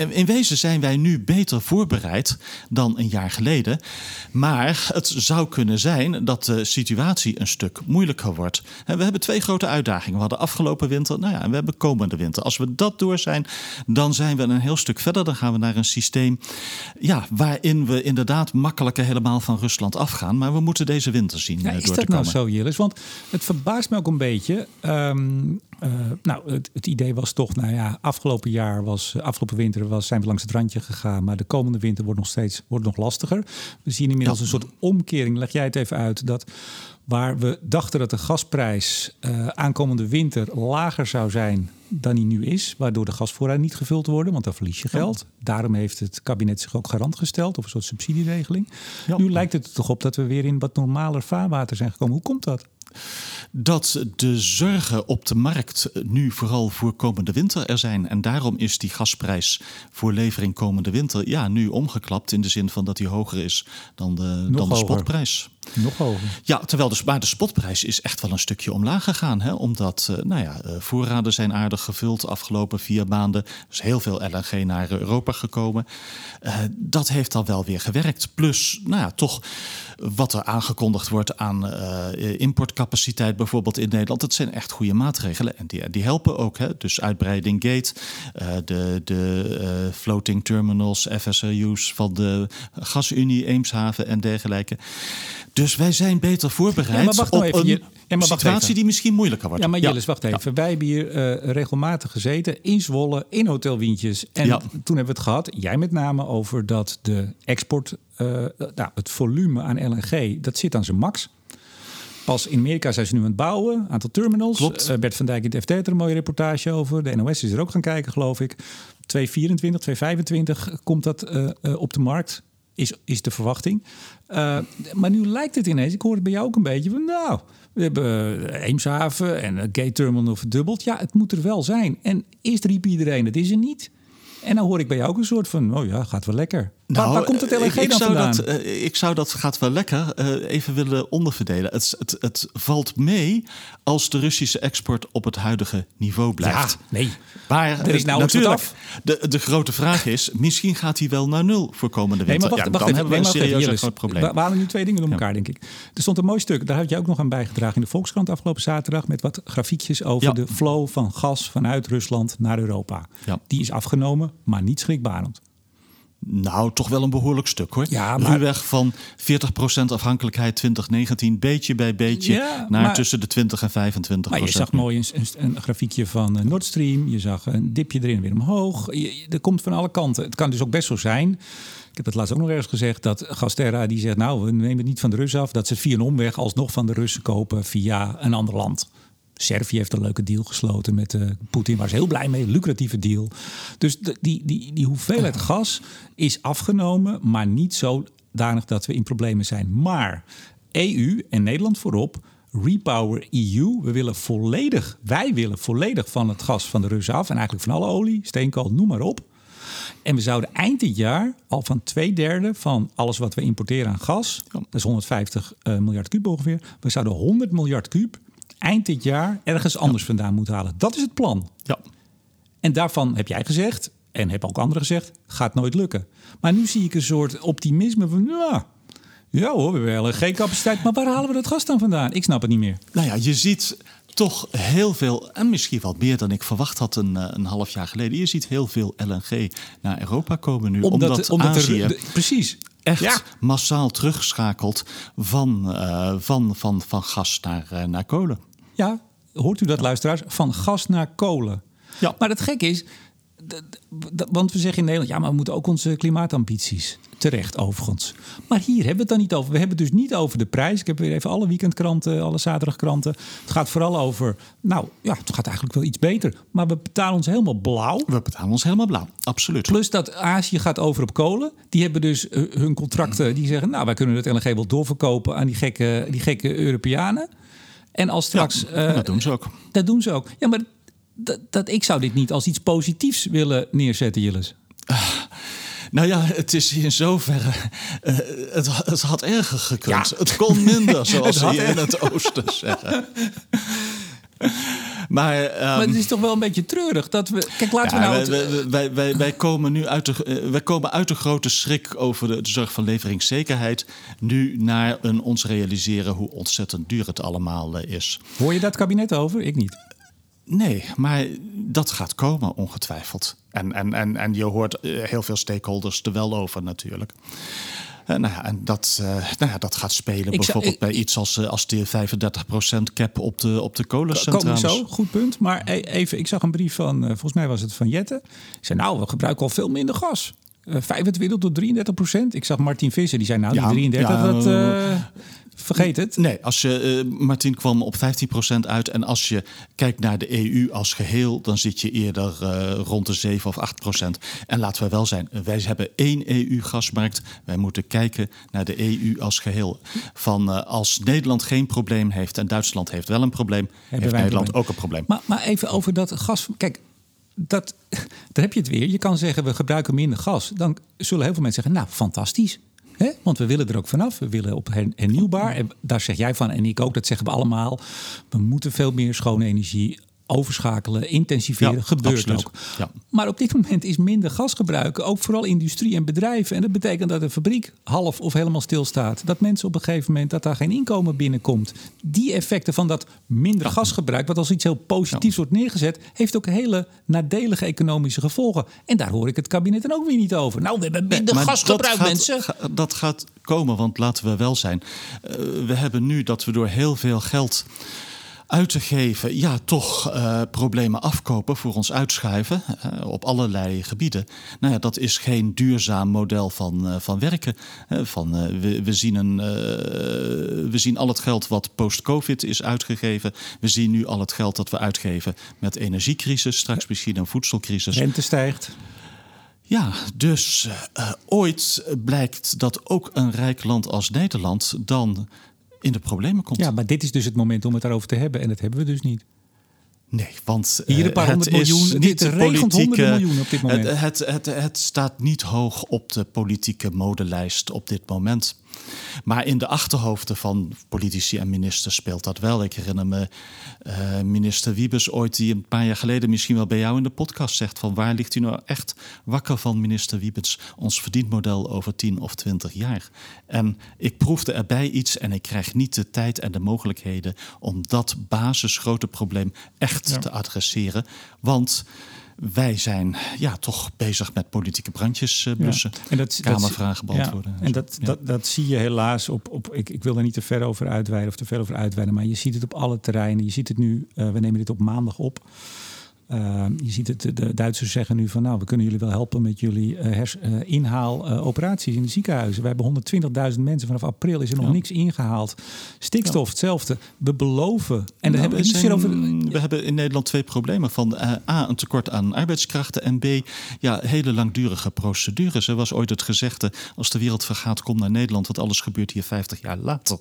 Speaker 2: in wezen zijn wij nu beter voorbereid dan een jaar geleden. Maar het zou kunnen zijn dat de situatie een stuk moeilijker wordt. We hebben twee grote uitdagingen. We hadden afgelopen winter, nou ja, en we hebben komende winter. Als we dat door zijn, dan zijn we een heel stuk verder. Dan gaan we naar een systeem ja, waarin we inderdaad makkelijker helemaal van Rusland afgaan. Maar we moeten deze winter zien. Ja,
Speaker 1: is dat nou zo, Jillis? Want het verbaast me ook een beetje. Um, uh, nou, het, het, idee was toch, nou ja, afgelopen jaar was, afgelopen winter was, zijn we langs het randje gegaan. Maar de komende winter wordt nog steeds wordt nog lastiger. We zien inmiddels een soort omkering. Leg jij het even uit dat waar we dachten dat de gasprijs uh, aankomende winter lager zou zijn dan die nu is, waardoor de gasvoorraad niet gevuld worden, want dan verlies je geld. Daarom heeft het kabinet zich ook garant gesteld of een soort subsidieregeling. Nu lijkt het er toch op dat we weer in wat normaler vaarwater zijn gekomen. Hoe komt dat?
Speaker 2: Dat de zorgen op de markt nu vooral voor komende winter er zijn. En daarom is die gasprijs voor levering komende winter ja, nu omgeklapt. In de zin van dat die hoger is dan de, dan de spotprijs.
Speaker 1: Nog hoger.
Speaker 2: Ja, terwijl de, maar de spotprijs is echt wel een stukje omlaag gegaan. Hè? Omdat uh, nou ja, uh, voorraden zijn aardig gevuld de afgelopen vier maanden. Er is heel veel LNG naar Europa gekomen. Uh, dat heeft dan wel weer gewerkt. Plus, nou ja, toch wat er aangekondigd wordt aan importcapaciteit bijvoorbeeld in Nederland. Dat zijn echt goede maatregelen en die, die helpen ook. Hè? Dus uitbreiding gate, de, de floating terminals, FSRU's van de Gasunie, Eemshaven en dergelijke Dus wij zijn beter voorbereid
Speaker 1: Ja, maar wacht nou
Speaker 2: op
Speaker 1: even,
Speaker 2: een
Speaker 1: ja, maar wacht
Speaker 2: situatie
Speaker 1: even.
Speaker 2: die misschien moeilijker wordt.
Speaker 1: Ja, maar Jillis, wacht even. Wij hebben hier eh, regelmatig gezeten in Zwolle, in Hotel Wientjes. En
Speaker 2: Ja.
Speaker 1: toen hebben we het gehad, jij met name, over dat de export, eh, nou, het volume aan LNG, dat zit aan zijn max. Pas in Amerika zijn ze nu aan het bouwen, aantal terminals.
Speaker 2: Klopt.
Speaker 1: Eh, Bert van Dijk in het FT er een mooie reportage over. De NOS is er ook gaan kijken, geloof ik. 224, 225 komt dat op de markt, is, is de verwachting. Eh, maar nu lijkt het ineens, ik hoor het bij jou ook een beetje van, nou, we hebben eh, Eemshaven en een gate terminal verdubbeld. Ja, het moet er wel zijn. En eerst riep iedereen, het is er niet. En dan hoor ik bij jou ook een soort van, oh ja, gaat wel lekker. Waar, waar komt het LNG
Speaker 2: Nou, ik,
Speaker 1: dan
Speaker 2: zou
Speaker 1: vandaan?
Speaker 2: Dat, eh, ik zou dat gaat wel lekker eh, even willen onderverdelen. Het, het, het valt mee als de Russische export op het huidige niveau blijft.
Speaker 1: ja, nee.
Speaker 2: Maar
Speaker 1: Er is wat
Speaker 2: natuurlijk, de, de grote vraag is, misschien gaat hij wel naar nul voor komende
Speaker 1: Nee,
Speaker 2: winter.
Speaker 1: maar wacht,
Speaker 2: ja, dan hebben we
Speaker 1: Nee,
Speaker 2: een
Speaker 1: maar even,
Speaker 2: serieus groot probleem.
Speaker 1: We halen nu twee dingen door elkaar, denk ik. Er stond een mooi stuk, daar had jij ook nog aan bijgedragen in de Volkskrant afgelopen zaterdag... met wat grafiekjes over
Speaker 2: Ja.
Speaker 1: de flow van gas vanuit Rusland naar Europa. Die is afgenomen, maar niet schrikbarend.
Speaker 2: Nou, toch wel een behoorlijk stuk hoor.
Speaker 1: Ja, maar-
Speaker 2: Ruwweg van 40% afhankelijkheid 2019, beetje bij beetje,
Speaker 1: Ja,
Speaker 2: naar
Speaker 1: maar-
Speaker 2: tussen de 20 en 25
Speaker 1: Maar je zag mooi een, een, een grafiekje van eh, Nord Stream. Je zag een dipje erin weer omhoog. Je- er komt van alle kanten. Het kan dus ook best zo zijn. Ik heb het laatst ook nog ergens gezegd dat Gasterra die zegt... nou, we nemen het niet van de Russen af. Dat ze via een omweg alsnog van de Russen kopen via een ander land. Servië heeft een leuke deal gesloten met eh, Poetin. Waar ze heel blij mee. Lucratieve deal. Dus de- die, die, die hoeveelheid gas is afgenomen, maar niet zodanig dat we in problemen zijn. Maar EU en Nederland voorop Repower EU. We willen volledig, wij willen volledig van het gas van de Russen af. En eigenlijk van alle olie, steenkool, noem maar op. En we zouden eind dit jaar al van twee derde van alles wat we importeren aan gas, dat is 150 eh, miljard kuub ongeveer, we zouden 100 miljard kuub eind dit jaar ergens anders vandaan moeten halen. Dat is het plan.
Speaker 2: Ja.
Speaker 1: En daarvan heb jij gezegd, en hebben ook anderen gezegd, gaat nooit lukken. Maar nu zie ik een soort optimisme van, ja, ja hoor, we hebben geen capaciteit, maar waar halen we dat gas dan vandaan? Ik snap het niet meer.
Speaker 2: Nou ja, je ziet toch heel veel, en misschien wel meer dan ik verwacht had een, eh, een half jaar geleden. Je ziet heel veel LNG naar Europa komen nu. Omdat,
Speaker 1: de-
Speaker 2: Azië
Speaker 1: de- precies.
Speaker 2: Echt
Speaker 1: Ja.
Speaker 2: massaal terugschakelt van, eh, van, van, van gas naar, eh, naar kolen.
Speaker 1: Ja, hoort u dat, luisteraars? Van gas naar kolen.
Speaker 2: Ja.
Speaker 1: Maar het gek is, want we zeggen in Nederland, ja, maar we moeten ook onze klimaatambities. Terecht, overigens. Maar hier hebben we het dan niet over. We hebben het dus niet over de prijs. Ik heb weer even alle weekendkranten, alle zaterdagkranten. Het gaat vooral over, nou ja, het gaat eigenlijk wel iets beter. Maar we betalen ons helemaal blauw.
Speaker 2: We betalen ons helemaal blauw, absoluut.
Speaker 1: Plus dat Azië gaat over op kolen. Die hebben dus eh, hun contracten. Die zeggen, nou, wij kunnen het LNG wel doorverkopen aan die gekke, die gekke Europeanen. En als straks...
Speaker 2: Ja,
Speaker 1: eh,
Speaker 2: dat doen ze ook.
Speaker 1: dat doen ze ook. Ja, maar dat, dat, ik zou dit niet als iets positiefs willen neerzetten, Jillis.
Speaker 2: Nou ja, het is in zoverre. eh, het, het had erger gekund.
Speaker 1: Ja.
Speaker 2: Het kon minder, *laughs* zoals ze hier in het oosten zeggen. *laughs* Maar, ehm,
Speaker 1: maar het is toch wel een beetje treurig dat we. Kijk, laten
Speaker 2: ja,
Speaker 1: we nou.
Speaker 2: wij,
Speaker 1: het-
Speaker 2: wij, wij, wij, wij komen nu uit de, eh, wij komen uit de grote schrik over de, de zorg van leveringszekerheid. Nu naar een ons realiseren hoe ontzettend duur het allemaal eh, is.
Speaker 1: Hoor je dat kabinet over? Ik niet.
Speaker 2: Nee, maar dat gaat komen, ongetwijfeld. En, en, en, en je hoort eh, heel veel stakeholders er wel over natuurlijk. Eh, nou ja, en dat, eh, nou ja, dat gaat spelen
Speaker 1: Ik zou-
Speaker 2: bijvoorbeeld
Speaker 1: ik-
Speaker 2: bij iets als, als de 35% cap op de, op de kolencentrales.
Speaker 1: zo, goed punt. Maar e- even, ik zag een brief van, volgens mij was het van Jette. Zei, nou, we gebruiken al veel minder gas. Eh 25 tot 33 procent. Ik zag Martin Visser, die zei, nou,
Speaker 2: Ja,
Speaker 1: die 33,
Speaker 2: ja,
Speaker 1: dat, vergeet het.
Speaker 2: Nee, als je, eh, Martin kwam op 15% uit. En als je kijkt naar de EU als geheel, dan zit je eerder eh, rond de 7 of 8%. En laten we wel zijn, wij hebben één EU-gasmarkt. Wij moeten kijken naar de EU als geheel. Van eh, als Nederland geen probleem heeft en Duitsland heeft wel een probleem, heeft
Speaker 1: wij een
Speaker 2: Nederland
Speaker 1: probleem.
Speaker 2: ook een probleem.
Speaker 1: Maar, maar even over dat gas. Kijk, dat, *laughs* daar heb je het weer. Je kan zeggen, we gebruiken minder gas. Dan zullen heel veel mensen zeggen, nou, fantastisch. Hè? Want we willen er ook vanaf. We willen op her- hernieuwbaar. En daar zeg jij van, en ik ook, dat zeggen we allemaal. We moeten veel meer schone energie overschakelen, intensiveren,
Speaker 2: Ja,
Speaker 1: gebeurt
Speaker 2: absoluut.
Speaker 1: ook.
Speaker 2: Ja.
Speaker 1: Maar op dit moment is minder gasgebruik, ook vooral industrie en bedrijven. En dat betekent dat een fabriek half of helemaal stilstaat. Dat mensen op een gegeven moment, dat daar geen inkomen binnenkomt. Die effecten van dat minder gasgebruik, wat als iets heel positiefs wordt neergezet, heeft ook hele nadelige economische gevolgen. En daar hoor ik het kabinet dan ook weer niet over. Nou, we hebben minder gasgebruik,
Speaker 2: dat gaat,
Speaker 1: mensen.
Speaker 2: ga- dat gaat komen, want laten we wel zijn. eh, we hebben nu dat we door heel veel geld uit te geven, ja, toch eh, problemen afkopen voor ons uitschuiven eh, op allerlei gebieden. Nou ja, dat is geen duurzaam model van, eh, van werken. Van, we, we, zien een, we zien al het geld wat post-COVID is uitgegeven. We zien nu al het geld dat we uitgeven met energiecrisis, straks misschien een voedselcrisis.
Speaker 1: Rente stijgt.
Speaker 2: Ja, dus ooit blijkt dat ook een rijk land als Nederland dan in de problemen komt.
Speaker 1: Ja, maar dit is dus het moment om het daarover te hebben. En dat hebben we dus niet.
Speaker 2: Nee, want
Speaker 1: Hier een
Speaker 2: eh,
Speaker 1: paar
Speaker 2: het
Speaker 1: honderd
Speaker 2: is
Speaker 1: miljoen.
Speaker 2: niet
Speaker 1: Dit
Speaker 2: de
Speaker 1: regent honderden miljoenen op dit moment.
Speaker 2: Het, het, het, het staat niet hoog op de politieke modelijst op dit moment. Maar in de achterhoofden van politici en ministers speelt dat wel. Ik herinner me eh, minister Wiebes ooit, die een paar jaar geleden misschien wel bij jou in de podcast zegt: van waar ligt u nou echt wakker van, minister Wiebes? Ons verdienmodel over 10 of 20 jaar. En ik proefde erbij iets en ik krijg niet de tijd en de mogelijkheden om dat basisgrote probleem echt te adresseren. Want wij zijn ja, toch bezig met politieke brandjes uh, blussen.
Speaker 1: En dat,
Speaker 2: Kamervragen beantwoorden.
Speaker 1: Ja, en dat,
Speaker 2: Ja.
Speaker 1: dat, dat zie je helaas op. op ik, ik wil er niet te ver over uitweiden of te veel over uitweiden. Maar je ziet het op alle terreinen. Je ziet het nu. eh, we nemen dit op maandag op. Uh, je ziet het, de Duitsers zeggen nu van nou, we kunnen jullie wel helpen met jullie uh, hers, uh, inhaaloperaties in de ziekenhuizen. We hebben 120.000 mensen vanaf april is er nog
Speaker 2: Ja.
Speaker 1: niks ingehaald. Stikstof, hetzelfde. We beloven. En
Speaker 2: Nou,
Speaker 1: daar hebben we
Speaker 2: zijn-
Speaker 1: over.
Speaker 2: we hebben in Nederland twee problemen. Van eh, A, een tekort aan arbeidskrachten. En B, ja, hele langdurige procedures. Er was ooit het gezegde, als de wereld vergaat, kom naar Nederland. Want alles gebeurt hier 50 jaar later.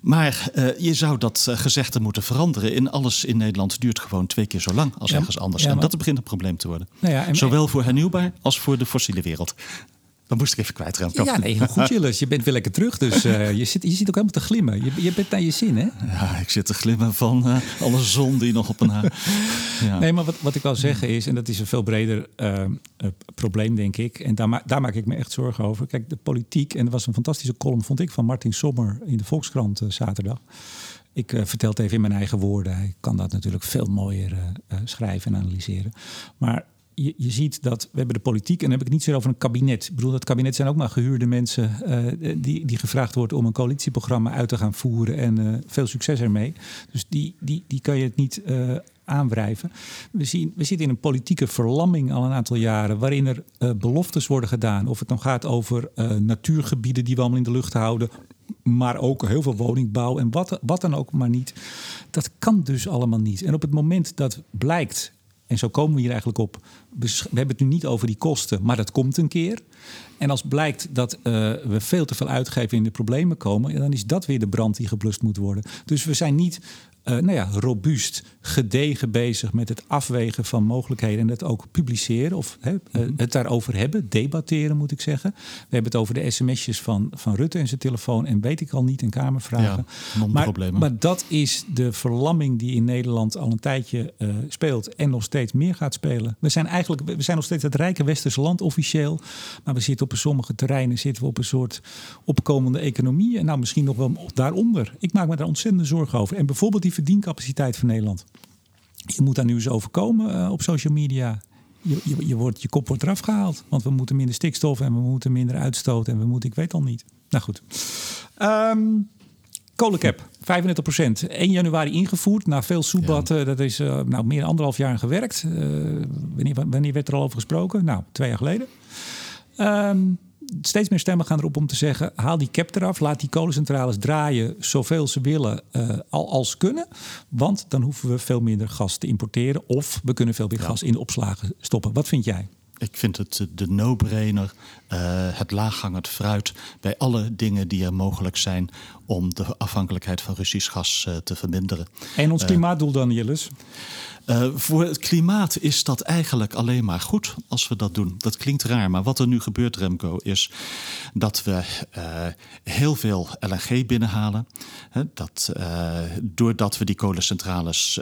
Speaker 2: Maar eh, je zou dat eh, gezegde moeten veranderen. In alles in Nederland duurt gewoon twee keer zo lang als ergens anders.
Speaker 1: ja,
Speaker 2: en dat begint een probleem te worden.
Speaker 1: Nou ja, en-
Speaker 2: Zowel voor hernieuwbaar als voor de fossiele wereld. Dat moest ik even kwijt, Remco.
Speaker 1: Ja, nee, heel goed. Je bent weer lekker terug. Dus *laughs* eh, je, zit, je zit ook helemaal te glimmen. Je, je bent naar je zin, hè?
Speaker 2: Ja, ik zit te glimmen van eh, alle zon die nog op een haar. *laughs* Ja.
Speaker 1: Nee, maar wat, wat ik wil zeggen is, en dat is een veel breder eh, probleem, denk ik. En daar, ma- daar maak ik me echt zorgen over. Kijk, de politiek, en er was een fantastische column, vond ik, van Martin Sommer in de Volkskrant zaterdag. Ik eh, vertel het even in mijn eigen woorden. Hij kan dat natuurlijk veel mooier eh, eh, schrijven en analyseren. Maar je, je ziet dat we hebben de politiek, en dan heb ik niet zozeer over een kabinet. Ik bedoel, dat kabinet zijn ook maar gehuurde mensen die, die gevraagd wordt om een coalitieprogramma uit te gaan voeren. En veel succes ermee. Dus die, die, die kan je het niet aanwrijven. We, zien, we zitten in een politieke verlamming al een aantal jaren, waarin er beloftes worden gedaan. Of het dan gaat over natuurgebieden die we allemaal in de lucht houden. Maar ook heel veel woningbouw en wat, wat dan ook maar niet. Dat kan dus allemaal niet. En op het moment dat blijkt, en zo komen we hier eigenlijk op. We hebben het nu niet over die kosten, maar dat komt een keer. En als blijkt dat eh, we veel te veel uitgeven en in de problemen komen, dan is dat weer de brand die geblust moet worden. Dus we zijn niet eh, nou ja, robuust, gedegen bezig met het afwegen van mogelijkheden en het ook publiceren of hè, eh, het daarover hebben, debatteren moet ik zeggen. We hebben het over de sms'jes van, van Rutte en zijn telefoon en weet ik al niet en kamervragen.
Speaker 2: Ja,
Speaker 1: maar, maar dat is de verlamming die in Nederland al een tijdje eh, speelt en nog steeds meer gaat spelen. We zijn eigenlijk we zijn nog steeds het rijke westerse land officieel, maar we zitten op sommige terreinen zitten we op een soort opkomende economie en nou misschien nog wel daaronder. Ik maak me daar ontzettend zorgen over. En bijvoorbeeld die verdiencapaciteit van Nederland. Je moet daar nu eens over komen eh, op social media. Je, je, je, wordt, je kop wordt eraf gehaald. Want we moeten minder stikstof en we moeten minder uitstoot. En we moeten, ik weet al niet. Nou goed. Ehm kolencap, 35% 1 januari ingevoerd. Na veel soebatten. Dat is eh, nou, meer dan anderhalf jaar gewerkt. Eh, wanneer, wanneer werd er al over gesproken? Nou, twee jaar geleden. Ehm, steeds meer stemmen gaan erop om te zeggen: haal die cap eraf, laat die kolencentrales draaien zoveel ze willen eh, al als kunnen. Want dan hoeven we veel minder gas te importeren. Of we kunnen veel meer gas in de opslagen stoppen. Wat vind jij?
Speaker 2: Ik vind het de no-brainer, eh, het laaghangend fruit bij alle dingen die er mogelijk zijn om de afhankelijkheid van Russisch gas eh, te verminderen.
Speaker 1: En ons klimaatdoel dan, Jilles?
Speaker 2: Uh, voor het klimaat is dat eigenlijk alleen maar goed als we dat doen. Dat klinkt raar, maar wat er nu gebeurt, Remco, is dat we uh, heel veel LNG binnenhalen. dat, uh, doordat we die kolencentrales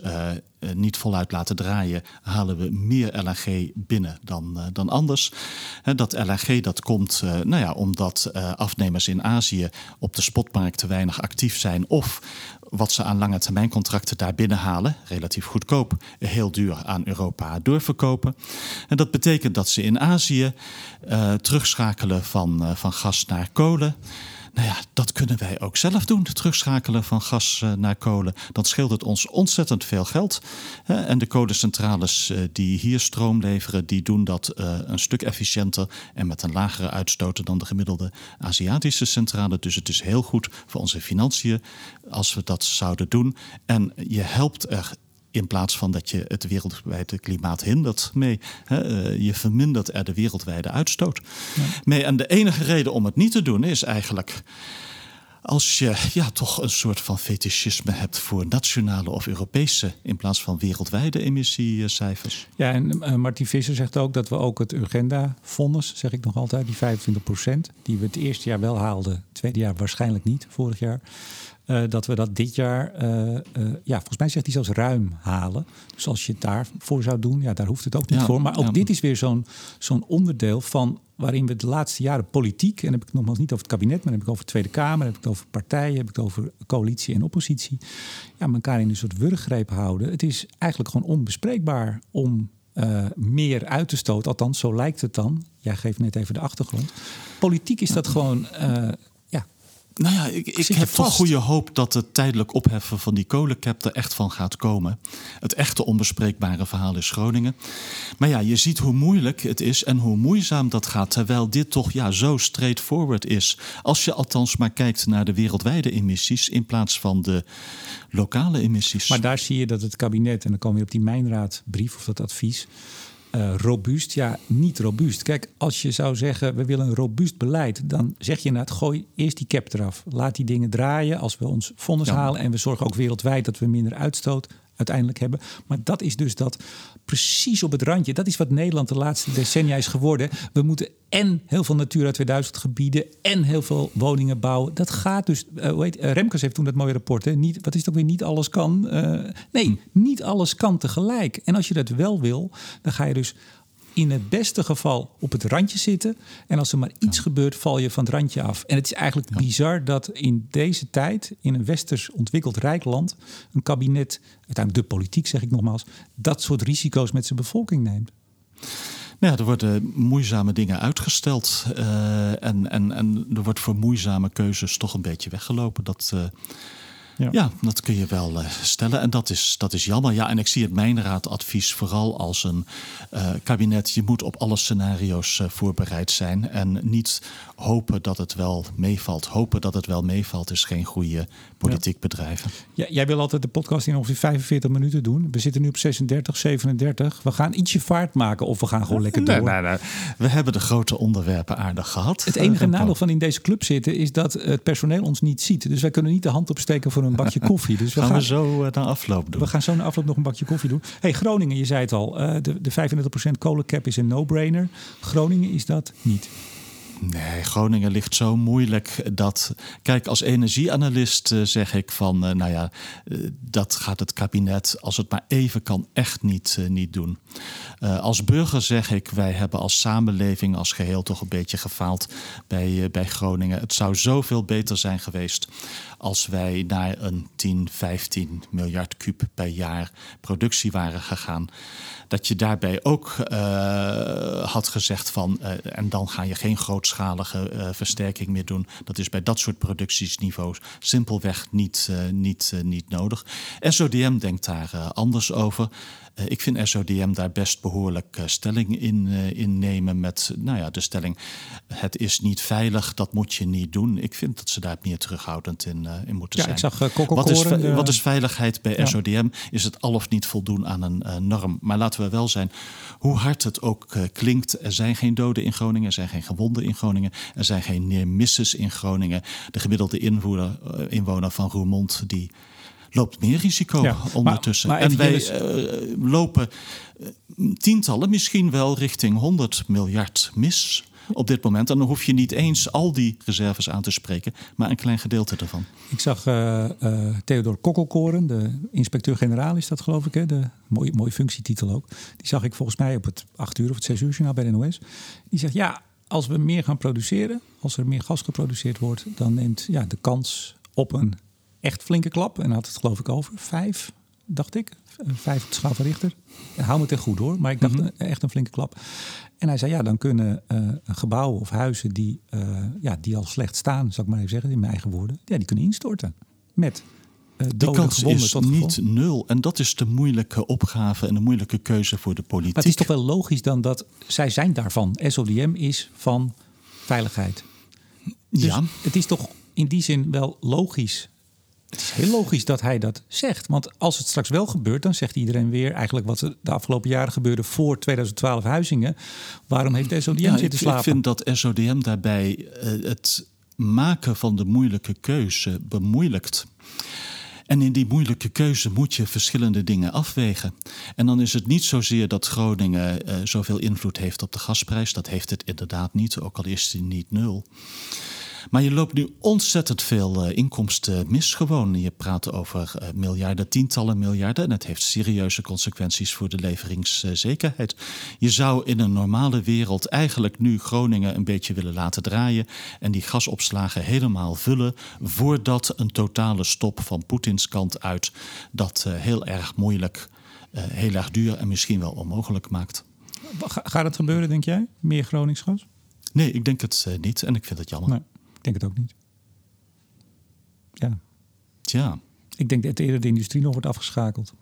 Speaker 2: niet voluit laten draaien, halen we meer LNG binnen dan, dan anders. dat LNG dat komt nou ja, omdat afnemers in Azië op de spotmarkt te weinig actief zijn of wat ze aan lange termijn contracten daar binnenhalen, relatief goedkoop, heel duur aan Europa doorverkopen. En dat betekent dat ze in Azië uh, terugschakelen van, uh, van gas naar kolen. Nou ja, dat kunnen wij ook zelf doen, terugschakelen van gas uh, naar kolen. Dat scheelt het ons ontzettend veel geld. en de kolencentrales uh, die hier stroom leveren, die doen dat uh, een stuk efficiënter en met een lagere uitstoot dan de gemiddelde Aziatische centrale. Dus het is heel goed voor onze financiën als we dat zouden doen. En je helpt er in plaats van dat je het wereldwijde klimaat hindert mee. Hè, uh, je vermindert er de wereldwijde uitstoot ja. mee. En de enige reden om het niet te doen is eigenlijk als je ja, toch een soort van fetischisme hebt voor nationale of Europese in plaats van wereldwijde emissiecijfers.
Speaker 1: Ja, en uh, Martin Visser zegt ook dat we ook het Urgenda-fonds, zeg ik nog altijd, die 25 procent, die we het eerste jaar wel haalden, het tweede jaar waarschijnlijk niet, vorig jaar. Uh, dat we dat dit jaar, uh, uh, ja, volgens mij zegt hij zelfs ruim halen. Dus als je het daarvoor zou doen, ja, daar hoeft het ook niet ja, voor. Maar ook ja. dit is weer zo'n zo'n onderdeel van waarin we de laatste jaren politiek, en dan heb ik het nogmaals niet over het kabinet, maar dan heb ik het over de Tweede Kamer, dan heb ik het over partijen, heb ik het over coalitie en oppositie, ja, elkaar in een soort wurggreep houden. Het is eigenlijk gewoon onbespreekbaar om uh, meer uit te stoten. Althans, zo lijkt het dan. Jij geeft net even de achtergrond. Politiek is dat gewoon. Uh,
Speaker 2: nou ja, ik, ik heb toch goede hoop dat het tijdelijk opheffen van die kolencap er echt van gaat komen. Het echte onbespreekbare verhaal is Groningen. Maar ja, je ziet hoe moeilijk het is en hoe moeizaam dat gaat. Terwijl dit toch ja, zo straightforward is. Als je althans maar kijkt naar de wereldwijde emissies in plaats van de lokale emissies.
Speaker 1: Maar daar zie je dat het kabinet, en dan komen we op die mijnraadbrief of dat advies uh, robuust, ja, niet robuust. Kijk, als je zou zeggen, we willen een robuust beleid, dan zeg je inderdaad, gooi eerst die cap eraf. Laat die dingen draaien als we ons vonnis ja. halen en we zorgen ook wereldwijd dat we minder uitstoot uiteindelijk hebben. Maar dat is dus dat precies op het randje. Dat is wat Nederland de laatste decennia is geworden. We moeten en heel veel Natura 2000 gebieden en heel veel woningen bouwen. Dat gaat dus. Uh, hoe heet, uh, Remkes heeft toen dat mooie rapport. Hè? Niet, wat is het ook weer? Niet alles kan. Uh, nee, niet alles kan tegelijk. En als je dat wel wil, dan ga je dus in het beste geval op het randje zitten. En als er maar iets ja. gebeurt, val je van het randje af. En het is eigenlijk ja. bizar dat in deze tijd, in een westers ontwikkeld rijk land, een kabinet, uiteindelijk de politiek zeg ik nogmaals, dat soort risico's met zijn bevolking neemt.
Speaker 2: Nou ja, er worden moeizame dingen uitgesteld. Uh, en, en, en er wordt voor moeizame keuzes toch een beetje weggelopen. Dat. Uh, ja. ja. dat kun je wel uh, stellen. En dat is, dat is jammer. Ja, en ik zie het mijnraadadvies vooral als een uh, kabinet. Je moet op alle scenario's uh, voorbereid zijn. En niet hopen dat het wel meevalt. Hopen dat het wel meevalt is geen goede politiek ja. bedrijven.
Speaker 1: Ja, jij wil altijd de podcast in ongeveer 45 minuten doen. We zitten nu op 36, 37. We gaan ietsje vaart maken of we gaan gewoon lekker door.
Speaker 2: Nee, nee, nee. We hebben de grote onderwerpen aardig gehad.
Speaker 1: Het enige nadeel van in deze club zitten is dat het personeel ons niet ziet. Dus wij kunnen niet de hand opsteken voor een bakje koffie. Dus
Speaker 2: we gaan, gaan we zo uh, naar afloop doen.
Speaker 1: We gaan zo naar afloop nog een bakje koffie doen. hey, Groningen, je zei het al. Uh, de, de 35% kolencap is een no-brainer. Groningen is dat niet.
Speaker 2: Nee, Groningen ligt zo moeilijk dat. Kijk, als energieanalist uh, zeg ik van. Uh, nou ja, uh, dat gaat het kabinet, als het maar even kan, echt niet, niet doen. als burger zeg ik, wij hebben als samenleving, als geheel toch een beetje gefaald bij, bij Groningen. Het zou zoveel beter zijn geweest als wij naar een 10, 15 miljard kuub per jaar productie waren gegaan. Dat je daarbij ook had gezegd van, en dan ga je geen uh, versterking meer doen. Dat is bij dat soort productiesniveaus simpelweg niet, niet, niet nodig. SODM denkt daar anders over. Uh, ik vind SODM daar best behoorlijk uh, stelling in, uh, in nemen met nou ja, de stelling: het is niet veilig, dat moet je niet doen. Ik vind dat ze daar meer terughoudend in, in moeten
Speaker 1: ja,
Speaker 2: zijn.
Speaker 1: Ik zag,
Speaker 2: wat, is, wat is veiligheid bij ja. SODM? Is het al of niet voldoen aan een norm? Maar laten we wel zijn, hoe hard het ook klinkt, er zijn geen doden in Groningen, er zijn geen gewonden in Groningen, er zijn geen neer misses in Groningen. De gemiddelde inwoner, inwoner van Roermond die loopt meer risico
Speaker 1: Ja,
Speaker 2: ondertussen.
Speaker 1: maar- maar
Speaker 2: en wij eh, lopen eh, tientallen, misschien wel richting 100 miljard mis op dit moment. En dan hoef je niet eens al die reserves aan te spreken, maar een klein gedeelte ervan.
Speaker 1: Ik zag eh eh Theodor Kokkelkoren, de inspecteur-generaal is dat geloof ik. Hè? De, mooie, mooie functietitel ook. Die zag ik volgens mij op het 8 uur of het 6 uur journaal bij de NOS. Die zegt ja, als we meer gaan produceren, als er meer gas geproduceerd wordt, dan neemt ja, de kans op een echt flinke klap. En had het geloof ik over vijf, dacht ik. Vijf op de schaal van Richter. Hou me ten goed hoor, maar ik dacht eh, echt een flinke klap. En hij zei ja, dan kunnen eh, gebouwen of huizen die, eh, ja, die al slecht staan, zal ik maar even zeggen, in mijn eigen woorden, ja, die kunnen instorten. Met
Speaker 2: Die
Speaker 1: doden,
Speaker 2: kans is
Speaker 1: tot
Speaker 2: niet nul. En dat is de moeilijke opgave en de moeilijke keuze voor de politiek.
Speaker 1: Maar het is toch wel logisch dan dat zij zijn daarvan. SODM is van veiligheid. Dus
Speaker 2: ja,
Speaker 1: het is toch in die zin wel logisch. Het is heel logisch dat hij dat zegt. Want als het straks wel gebeurt, dan zegt iedereen weer eigenlijk wat er de afgelopen jaren gebeurde voor 2012 Huizingen. Waarom heeft SODM
Speaker 2: ja ik,
Speaker 1: zitten
Speaker 2: ik
Speaker 1: slapen?
Speaker 2: vind dat SODM daarbij eh, het maken van de moeilijke keuze bemoeilijkt. En in die moeilijke keuze moet je verschillende dingen afwegen. En dan is het niet zozeer dat Groningen eh, zoveel invloed heeft op de gasprijs. Dat heeft het inderdaad niet, ook al is die niet nul. Maar je loopt nu ontzettend veel eh, inkomsten mis gewoon. Je praat over eh, miljarden, tientallen miljarden. En het heeft serieuze consequenties voor de leveringszekerheid. Je zou in een normale wereld eigenlijk nu Groningen een beetje willen laten draaien. En die gasopslagen helemaal vullen. Voordat een totale stop van Poetins kant uit dat eh, heel erg moeilijk, heel erg duur en misschien wel onmogelijk maakt.
Speaker 1: Ga- Gaat het gebeuren, denk jij? Meer Groningsgas?
Speaker 2: Nee, ik denk het niet en ik vind het jammer.
Speaker 1: Nee, denk het ook niet. Ja,
Speaker 2: Tja.
Speaker 1: ik denk dat eerder de industrie nog wordt afgeschakeld.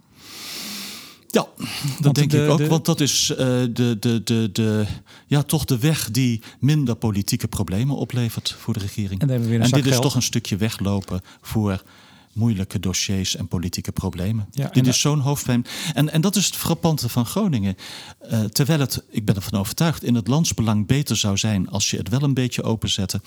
Speaker 2: Ja, dat
Speaker 1: Want
Speaker 2: denk
Speaker 1: de-
Speaker 2: ik ook.
Speaker 1: de-
Speaker 2: Want dat is eh, de, de, de, de, ja, toch de weg die minder politieke problemen oplevert voor de regering.
Speaker 1: En
Speaker 2: en dit is toch een stukje weglopen voor moeilijke dossiers en politieke problemen.
Speaker 1: Ja,
Speaker 2: dit is zo'n hoofdpijn. En, en dat is het frappante van Groningen. Eh, terwijl het, ik ben ervan overtuigd, in het landsbelang beter zou zijn als je het wel een beetje openzette,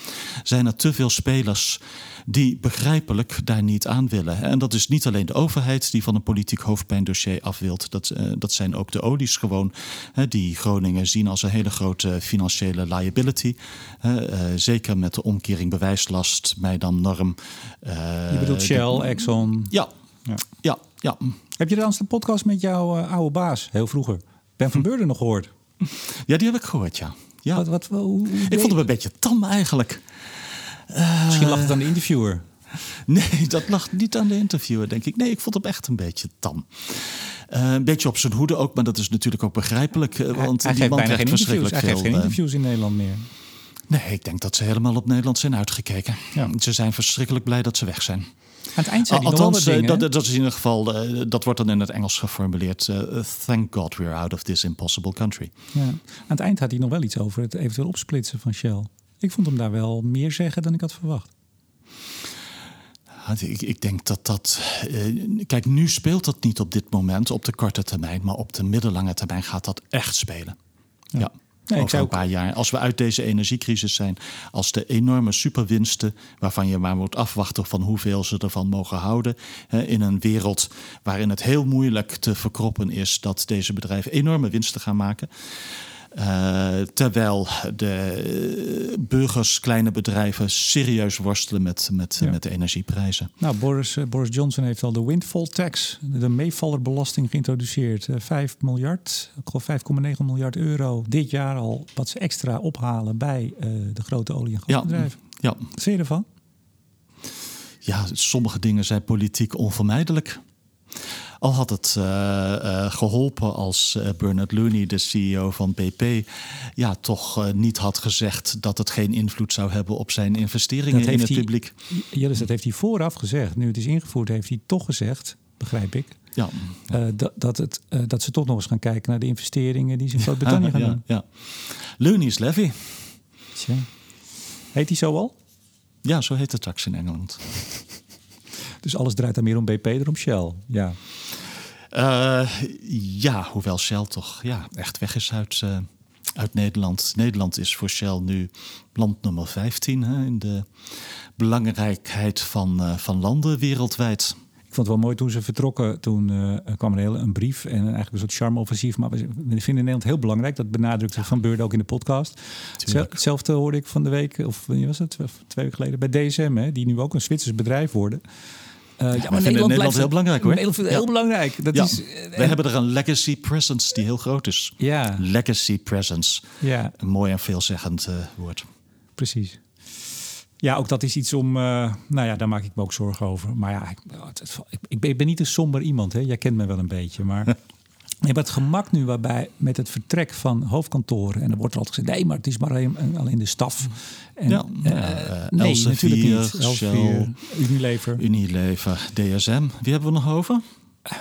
Speaker 2: zijn er te veel spelers die begrijpelijk daar niet aan willen. En dat is niet alleen de overheid die van een politiek hoofdpijndossier af wilt. Dat, eh, dat zijn ook de olies gewoon, hè, die Groningen zien als een hele grote financiële liability. hè, eh, zeker met de omkering bewijslast, mij dan norm.
Speaker 1: Je bedoelt
Speaker 2: de-
Speaker 1: Shell, Exxon.
Speaker 2: Ja,
Speaker 1: Ja.
Speaker 2: ja, ja.
Speaker 1: Heb je trouwens de podcast met jouw eh, oude baas, heel vroeger, Ben van Beurden, nog gehoord? *laughs*
Speaker 2: Ja, die heb ik gehoord, ja. ja.
Speaker 1: Wat, wat, hoe,
Speaker 2: Ik vond hem een beetje tam eigenlijk.
Speaker 1: Misschien lag het aan de interviewer. *laughs*
Speaker 2: Nee, dat lag niet aan de interviewer, denk ik. Nee, ik vond hem echt een beetje tam. Eh, een beetje op zijn hoede ook, maar dat is natuurlijk ook begrijpelijk. eh, Want
Speaker 1: hij
Speaker 2: die man
Speaker 1: bijna geen interviews.
Speaker 2: verschrikkelijk
Speaker 1: Hij geeft
Speaker 2: veel...
Speaker 1: geen
Speaker 2: eh,
Speaker 1: interviews in Nederland meer.
Speaker 2: nee, ik denk dat ze helemaal op Nederland zijn uitgekeken.
Speaker 1: Ja.
Speaker 2: Ze zijn verschrikkelijk blij dat ze weg zijn.
Speaker 1: Aan het eind nog wel wat
Speaker 2: Althans, eh,
Speaker 1: dingen.
Speaker 2: dat, dat is in ieder geval, eh, dat wordt dan in het Engels geformuleerd. eh, thank God we're out of this impossible country.
Speaker 1: ja. Aan het eind had hij nog wel iets over het eventueel opsplitsen van Shell. Ik vond hem daar wel meer zeggen dan ik had verwacht.
Speaker 2: Ja, Ik, ik denk dat dat. kijk, nu speelt dat niet op dit moment op de korte termijn, maar op de middellange termijn gaat dat echt spelen. Ja.
Speaker 1: Nee,
Speaker 2: Over een
Speaker 1: ook-
Speaker 2: paar jaar. Als we uit deze energiecrisis zijn, als de enorme superwinsten, waarvan je maar moet afwachten van hoeveel ze ervan mogen houden, in een wereld waarin het heel moeilijk te verkroppen is dat deze bedrijven enorme winsten gaan maken. Eh, terwijl de burgers, kleine bedrijven serieus worstelen met, met,
Speaker 1: Ja.
Speaker 2: met de energieprijzen.
Speaker 1: Nou, Boris, eh, Boris Johnson heeft al de windfall tax, de meevallerbelasting geïntroduceerd. Eh, 5 miljard, ik geloof 5,9 miljard euro dit jaar al, wat ze extra ophalen bij de grote olie- en
Speaker 2: Ja,
Speaker 1: gasbedrijven.
Speaker 2: ja,
Speaker 1: Wat vind je ervan?
Speaker 2: ja, sommige dingen zijn politiek onvermijdelijk. Al had het eh, eh, geholpen als eh, Bernard Looney, de CEO van BP, ja, toch niet had gezegd dat het geen invloed zou hebben op zijn investeringen in het
Speaker 1: hij,
Speaker 2: publiek.
Speaker 1: Jillis, dat heeft hij vooraf gezegd. Nu het is ingevoerd, heeft hij toch gezegd, begrijp ik,
Speaker 2: Ja,
Speaker 1: dat, dat, het, dat ze toch nog eens gaan kijken naar de investeringen die ze in *laughs* Groot-Brittannië gaan
Speaker 2: ja,
Speaker 1: doen.
Speaker 2: ja. Looney's levy.
Speaker 1: Tja. Heet die zo al?
Speaker 2: Ja, zo heet het straks in Engeland.
Speaker 1: Dus alles draait dan meer om BP dan om Shell. Ja.
Speaker 2: Eh, ja, hoewel Shell toch ja, echt weg is uit, eh, uit Nederland. Nederland is voor Shell nu land nummer 15 hè, in de belangrijkheid van, eh, van landen wereldwijd.
Speaker 1: Ik vond het wel mooi toen ze vertrokken. Toen uh, kwam er een, een brief en eigenlijk een soort charme-offensief. Maar we, vinden in Nederland heel belangrijk. Dat benadrukte Van Beurden ook in de podcast. Hetzelfde hoorde ik van de week, of wanneer was het? Twee weken geleden bij DSM, hè, die nu ook een Zwitsers bedrijf worden.
Speaker 2: Uh, ja, maar Nederland, Nederland heel belangrijk hoor.
Speaker 1: Nederland heel belangrijk. Dat is,
Speaker 2: We hebben er een legacy presence die heel groot is.
Speaker 1: Ja.
Speaker 2: Legacy presence. Ja. Een mooi en veelzeggend uh, woord.
Speaker 1: Precies. Ja, ook dat is iets om. Nou ja, daar maak ik me ook zorgen over. Maar ja, ik, ik, ik ben niet een somber iemand. Hè? Jij kent me wel een beetje. Maar *laughs* je hebt het gemak nu waarbij met het vertrek van hoofdkantoren. En er wordt er altijd gezegd: nee, maar het is maar alleen, alleen de staf. En,
Speaker 2: ja, uh, nee, Elsevier, natuurlijk niet. Elsevier,
Speaker 1: Unilever.
Speaker 2: Unilever, DSM. Wie hebben we nog over?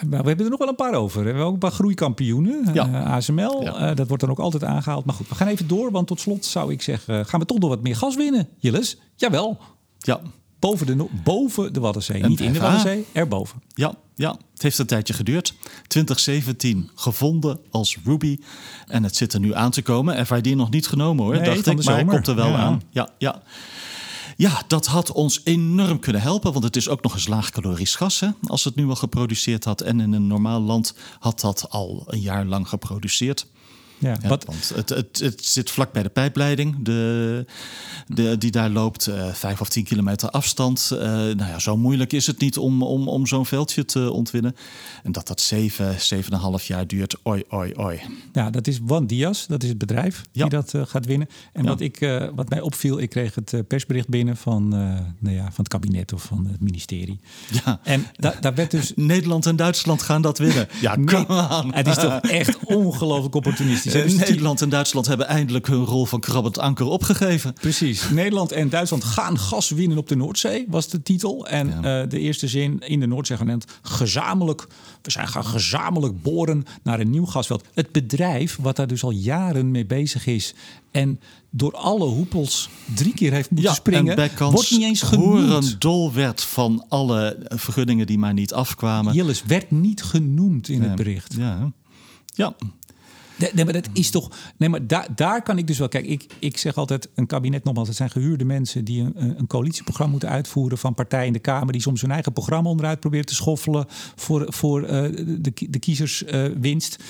Speaker 1: Maar we hebben er nog wel een paar over. We hebben ook een paar groeikampioenen. Ja. Uh, ASML, ja. uh, dat wordt dan ook altijd aangehaald. Maar goed, we gaan even door. Want tot slot zou ik zeggen, gaan we toch nog wat meer gas winnen, Jilles? Jawel.
Speaker 2: Ja.
Speaker 1: Boven de, boven de Waddenzee. En Niet in de Waddenzee, erboven.
Speaker 2: Ja, ja, het heeft een tijdje geduurd. 2017 gevonden als Ruby. En het zit er nu aan te komen. FID nog niet genomen hoor,
Speaker 1: nee,
Speaker 2: dacht ik. Maar hij komt er wel ja. aan. Ja, ja. Ja, dat had ons enorm kunnen helpen, want het is ook nog eens laagcalorisch gas. Hè? Als het nu al geproduceerd had en in een normaal land had dat al een jaar lang geproduceerd.
Speaker 1: Ja, wat...
Speaker 2: Want het, het, het zit vlak bij de pijpleiding, de, de, die daar loopt, uh, vijf of tien kilometer afstand. Uh, nou ja, zo moeilijk is het niet om, om, om zo'n veldje te ontwinnen. En dat dat zeven, zeven en een half jaar duurt, oi, oi, oi.
Speaker 1: Ja, dat is One Dias, dat is het bedrijf ja. die dat uh, gaat winnen. En wat, ik, wat mij opviel, ik kreeg het persbericht binnen van, nou ja, van het kabinet of van het ministerie.
Speaker 2: Ja.
Speaker 1: En da, daar werd dus...
Speaker 2: Nederland en Duitsland gaan dat winnen. *laughs*
Speaker 1: Ja, nee, Het is toch echt *laughs* ongelooflijk opportunistisch.
Speaker 2: Dus Nederland en Duitsland hebben eindelijk hun rol van krabbend anker opgegeven.
Speaker 1: Precies. Nederland en Duitsland gaan gas winnen op de Noordzee, was de titel. En ja. uh, de eerste zin in de Noordzee gaan gezamenlijk. We zijn gaan gezamenlijk boren naar een nieuw gasveld. Het bedrijf, wat daar dus al jaren mee bezig is. En door alle hoepels drie keer heeft moeten
Speaker 2: ja,
Speaker 1: springen.
Speaker 2: En
Speaker 1: wordt niet eens genoemd.
Speaker 2: dol werd van alle vergunningen die maar niet afkwamen.
Speaker 1: Jillis werd niet genoemd in het bericht.
Speaker 2: Ja. Ja,
Speaker 1: Nee, maar dat is toch. Nee, maar daar, daar kan ik dus wel. Kijk, ik, ik zeg altijd: een kabinet, nogmaals, het zijn gehuurde mensen die een, een coalitieprogramma moeten uitvoeren van partijen in de Kamer, die soms hun eigen programma onderuit proberen te schoffelen voor, voor uh, de, de kiezerswinst.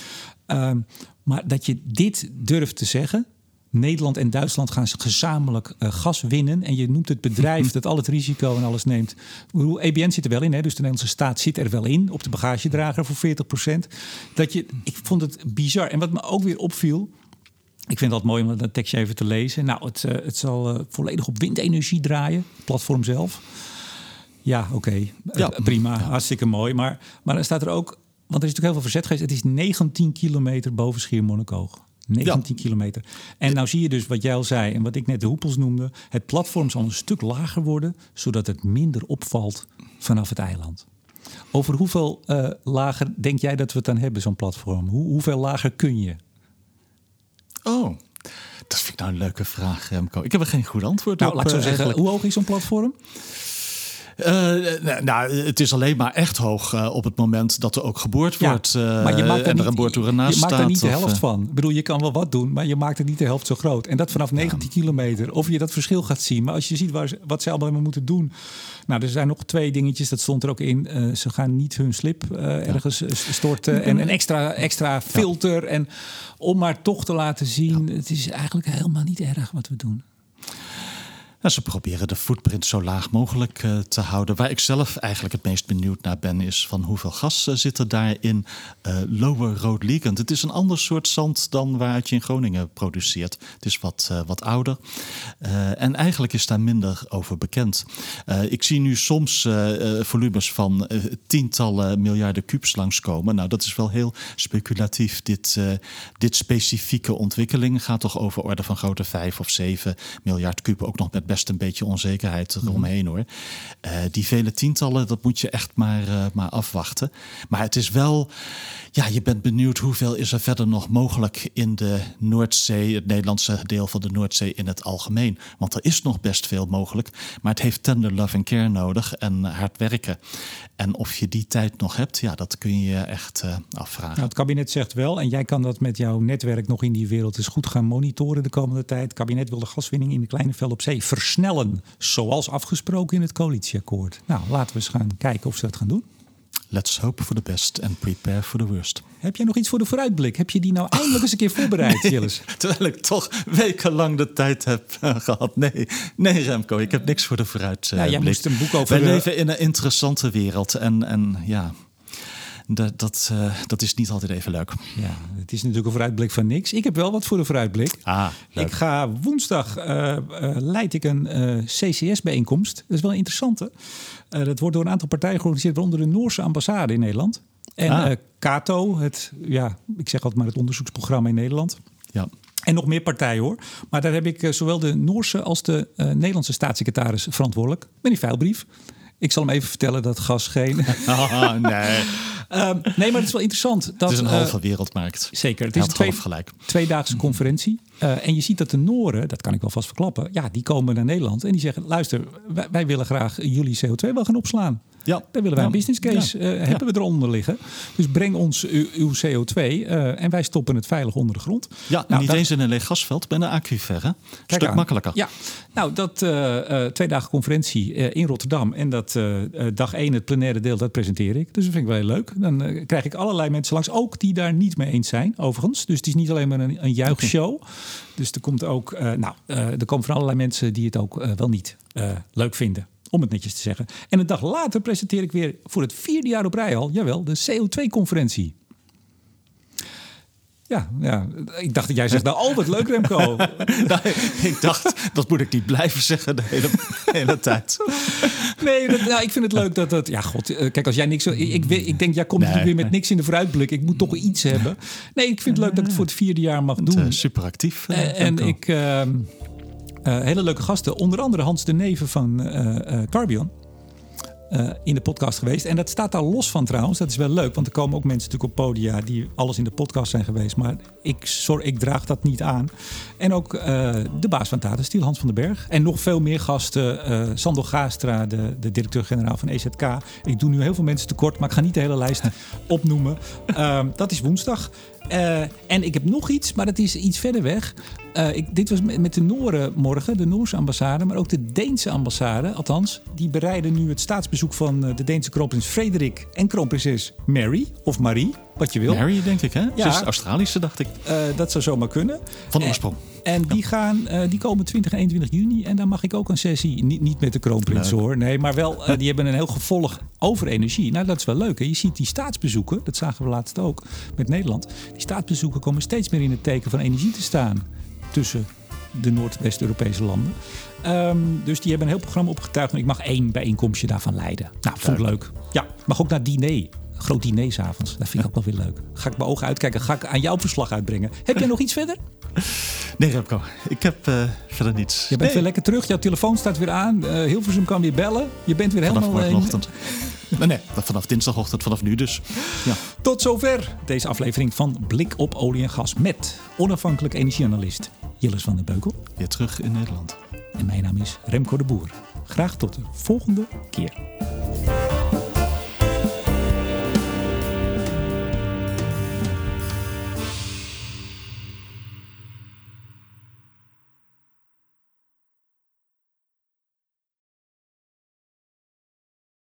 Speaker 1: Uh, um, maar dat je dit durft te zeggen. Nederland en Duitsland gaan gezamenlijk uh, gas winnen. En je noemt het bedrijf *laughs* dat al het risico en alles neemt. Hoe EBN zit er wel in, hè? dus de Nederlandse staat zit er wel in op de bagagedrager voor 40% Dat je, ik vond het bizar. En wat me ook weer opviel. Ik vind dat mooi om dat tekstje even te lezen. Nou, het, uh, het zal uh, volledig op windenergie draaien, platform zelf. Ja, oké, okay. ja. prima, ja. hartstikke mooi. Maar, maar dan staat er ook, want er is natuurlijk heel veel verzet geweest. Het is 19 kilometer boven Schiermonnikoog. 19 ja. kilometer. En nou zie je dus wat jij al zei en wat ik net de hoepels noemde. Het platform zal een stuk lager worden, zodat het minder opvalt vanaf het eiland. Over hoeveel uh, lager denk jij dat we het dan hebben, zo'n platform? Hoe, hoeveel lager kun je?
Speaker 2: Oh, dat vind ik nou een leuke vraag, Remco. Ik heb er geen goed antwoord
Speaker 1: nou,
Speaker 2: op.
Speaker 1: Laat ik zo zeggen, eigenlijk. hoe hoog is zo'n platform?
Speaker 2: Uh, nou, het is alleen maar echt hoog uh, op het moment dat er ook geboord
Speaker 1: ja,
Speaker 2: wordt. Uh,
Speaker 1: maar je maakt er
Speaker 2: en er een naast
Speaker 1: Je maakt
Speaker 2: staat,
Speaker 1: er niet de helft van. Ik bedoel, je kan wel wat doen, maar je maakt het niet de helft zo groot. En dat vanaf 19 ja. kilometer. Of je dat verschil gaat zien. Maar als je ziet waar wat ze allemaal moeten doen. Nou, er zijn nog twee dingetjes, dat stond er ook in. Ze gaan niet hun slip ja. ergens storten. En een extra, extra filter. En om maar toch te laten zien, het is eigenlijk helemaal niet erg wat we doen.
Speaker 2: Nou, ze proberen de footprint zo laag mogelijk uh, te houden. Waar ik zelf eigenlijk het meest benieuwd naar ben, is van hoeveel gas uh, zit er daar in uh, Lower Road Liegend. Het is een ander soort zand dan waaruit je in Groningen produceert. Het is wat, wat ouder. en eigenlijk is daar minder over bekend. ik zie nu soms volumes van tientallen miljarden kubus langskomen. Nou, dat is wel heel speculatief. Dit, dit specifieke ontwikkeling gaat toch over orde van grootte 5 of 7 miljard kub. Ook nog met best een beetje onzekerheid eromheen hoor. Uh, die vele tientallen, dat moet je echt maar, uh, maar afwachten. Maar het is wel, ja, je bent benieuwd hoeveel is er verder nog mogelijk in de Noordzee, het Nederlandse deel van de Noordzee in het algemeen. Want er is nog best veel mogelijk, maar het heeft tender love and care nodig en hard werken. En of je die tijd nog hebt, ja, dat kun je echt uh, afvragen.
Speaker 1: Nou, het kabinet zegt wel, en jij kan dat met jouw netwerk nog in die wereld eens goed gaan monitoren de komende tijd. Het kabinet wil de gaswinning in de kleine vel op zee versnellen, zoals afgesproken in het coalitieakkoord. Nou, laten we eens gaan kijken of ze dat gaan doen.
Speaker 2: Let's hope for the best and prepare for the worst.
Speaker 1: Heb jij nog iets voor de vooruitblik? Heb je die nou eindelijk eens een keer voorbereid, Gilles? *laughs*
Speaker 2: Terwijl ik toch wekenlang de tijd heb uh, gehad. Nee, nee, Remco, ik heb niks voor de vooruitblik.
Speaker 1: Nou, jij moest een boek over...
Speaker 2: Wij leven in een interessante wereld en, en ja... Dat, dat, uh, dat is niet altijd even leuk.
Speaker 1: Ja, het is natuurlijk een vooruitblik van niks. Ik heb wel wat voor de vooruitblik.
Speaker 2: Ah, leuk.
Speaker 1: Ik ga woensdag uh, leid ik een CCS-bijeenkomst. Dat is wel een interessante. Dat wordt door een aantal partijen georganiseerd, waaronder de Noorse ambassade in Nederland. En ah. CATO, het, ja, ik zeg altijd maar het onderzoeksprogramma in Nederland.
Speaker 2: Ja.
Speaker 1: En nog meer partijen hoor. Maar daar heb ik zowel de Noorse als de Nederlandse staatssecretaris verantwoordelijk. Met die veilbrief. Ik zal hem even vertellen dat gas geen. *laughs*
Speaker 2: Oh, nee. *laughs*
Speaker 1: um, nee, maar het is wel interessant. Dat,
Speaker 2: het is een halve uh, wereldmarkt.
Speaker 1: Zeker. Het is een twee,
Speaker 2: gelijk.
Speaker 1: tweedaagse conferentie. Uh, en je ziet dat de Noren, dat kan ik wel vast verklappen, ja, die komen naar Nederland en die zeggen: luister, wij, wij willen graag jullie CO2 wel gaan opslaan.
Speaker 2: Ja.
Speaker 1: Daar willen wij ja. een business case ja. uh, hebben we eronder liggen. Dus breng ons uw, uw CO2 uh, en wij stoppen het veilig onder de grond.
Speaker 2: Ja, nou, niet dat... eens in een leeg gasveld, maar een aquifer. Hè? Stuk
Speaker 1: aan.
Speaker 2: makkelijker.
Speaker 1: Ja, nou dat uh, twee dagen conferentie in Rotterdam en dat dag één het plenaire deel, dat presenteer ik. Dus dat vind ik wel heel leuk. Dan krijg ik allerlei mensen langs, ook die daar niet mee eens zijn, overigens. Dus het is niet alleen maar een, een juichshow. Dus er komt ook, nou, er komen van allerlei mensen die het ook wel niet leuk vinden om het netjes te zeggen. En een dag later presenteer ik weer voor het vierde jaar op rij al, jawel, de CO2-conferentie. Ja, ja, ik dacht dat jij zegt, nou, oh, wat leuk Remco. *laughs*
Speaker 2: nou, ik dacht, dat moet ik niet blijven zeggen de hele, hele tijd. *laughs*
Speaker 1: nee, dat, nou, ik vind het leuk dat dat... Ja, god, kijk, als jij niks... Ik, ik, ik denk, jij komt nee, natuurlijk weer met niks in de vooruitblik. Ik moet toch iets hebben. Nee, ik vind het leuk dat ik het voor het vierde jaar mag doen.
Speaker 2: Uh, super actief.
Speaker 1: Uh, en ik... Uh, hele leuke gasten. Onder andere Hans de Neven van uh, uh, Carbion. in de podcast geweest. En dat staat daar los van trouwens. Dat is wel leuk, want er komen ook mensen natuurlijk op podia die alles in de podcast zijn geweest. Maar ik, sorry, ik draag dat niet aan. En ook de baas van Tata Steel, Hans van den Berg. En nog veel meer gasten. Sando Gaastra, de, de directeur-generaal van EZK. Ik doe nu heel veel mensen tekort, maar ik ga niet de hele lijst *laughs* opnoemen. dat is woensdag. Uh, en ik heb nog iets, maar dat is iets verder weg. Uh, ik, dit was met, met de Nooren morgen, de Noorse ambassade, maar ook de Deense ambassade. Althans, die bereiden nu het staatsbezoek van uh, de Deense kroonprins Frederik en kroonprinses Mary, of Marie, wat je wil.
Speaker 2: Mary, denk ik, hè? Ja. Ze is Australische, dacht ik.
Speaker 1: dat zou zomaar kunnen.
Speaker 2: Van oorsprong.
Speaker 1: En, die, gaan, die komen 20 en 21 juni en dan mag ik ook een sessie, niet, niet met de kroonprins leuk. hoor, nee, maar wel, *laughs* die hebben een heel gevolg over energie. Nou, dat is wel leuk. Hè? Je ziet die staatsbezoeken, dat zagen we laatst ook met Nederland. Die staatsbezoeken komen steeds meer in het teken van energie te staan tussen de Noordwest-Europese landen. Um, dus die hebben een heel programma opgetuigd. En ik mag één bijeenkomstje daarvan leiden. Nou, vond ik leuk. Ja, mag ook naar diner. Groot diner s'avonds. Dat vind ik ook wel weer leuk. Ga ik mijn ogen uitkijken. Ga ik aan jouw verslag uitbrengen. Heb jij *laughs* nog iets verder?
Speaker 2: Nee, Remco. Ik heb uh, verder niets.
Speaker 1: Je bent
Speaker 2: nee.
Speaker 1: weer lekker terug. Jouw telefoon staat weer aan. Uh, Hilversum kan weer bellen. Je bent weer
Speaker 2: vanaf
Speaker 1: helemaal...
Speaker 2: morgenochtend. *laughs* nee, nee, vanaf dinsdagochtend, vanaf nu dus. Ja.
Speaker 1: Tot zover deze aflevering van Blik op olie en gas met onafhankelijk energieanalist Jilles van der Beukel.
Speaker 2: Weer terug in Nederland.
Speaker 1: En mijn naam is Remco de Boer. Graag tot de volgende keer.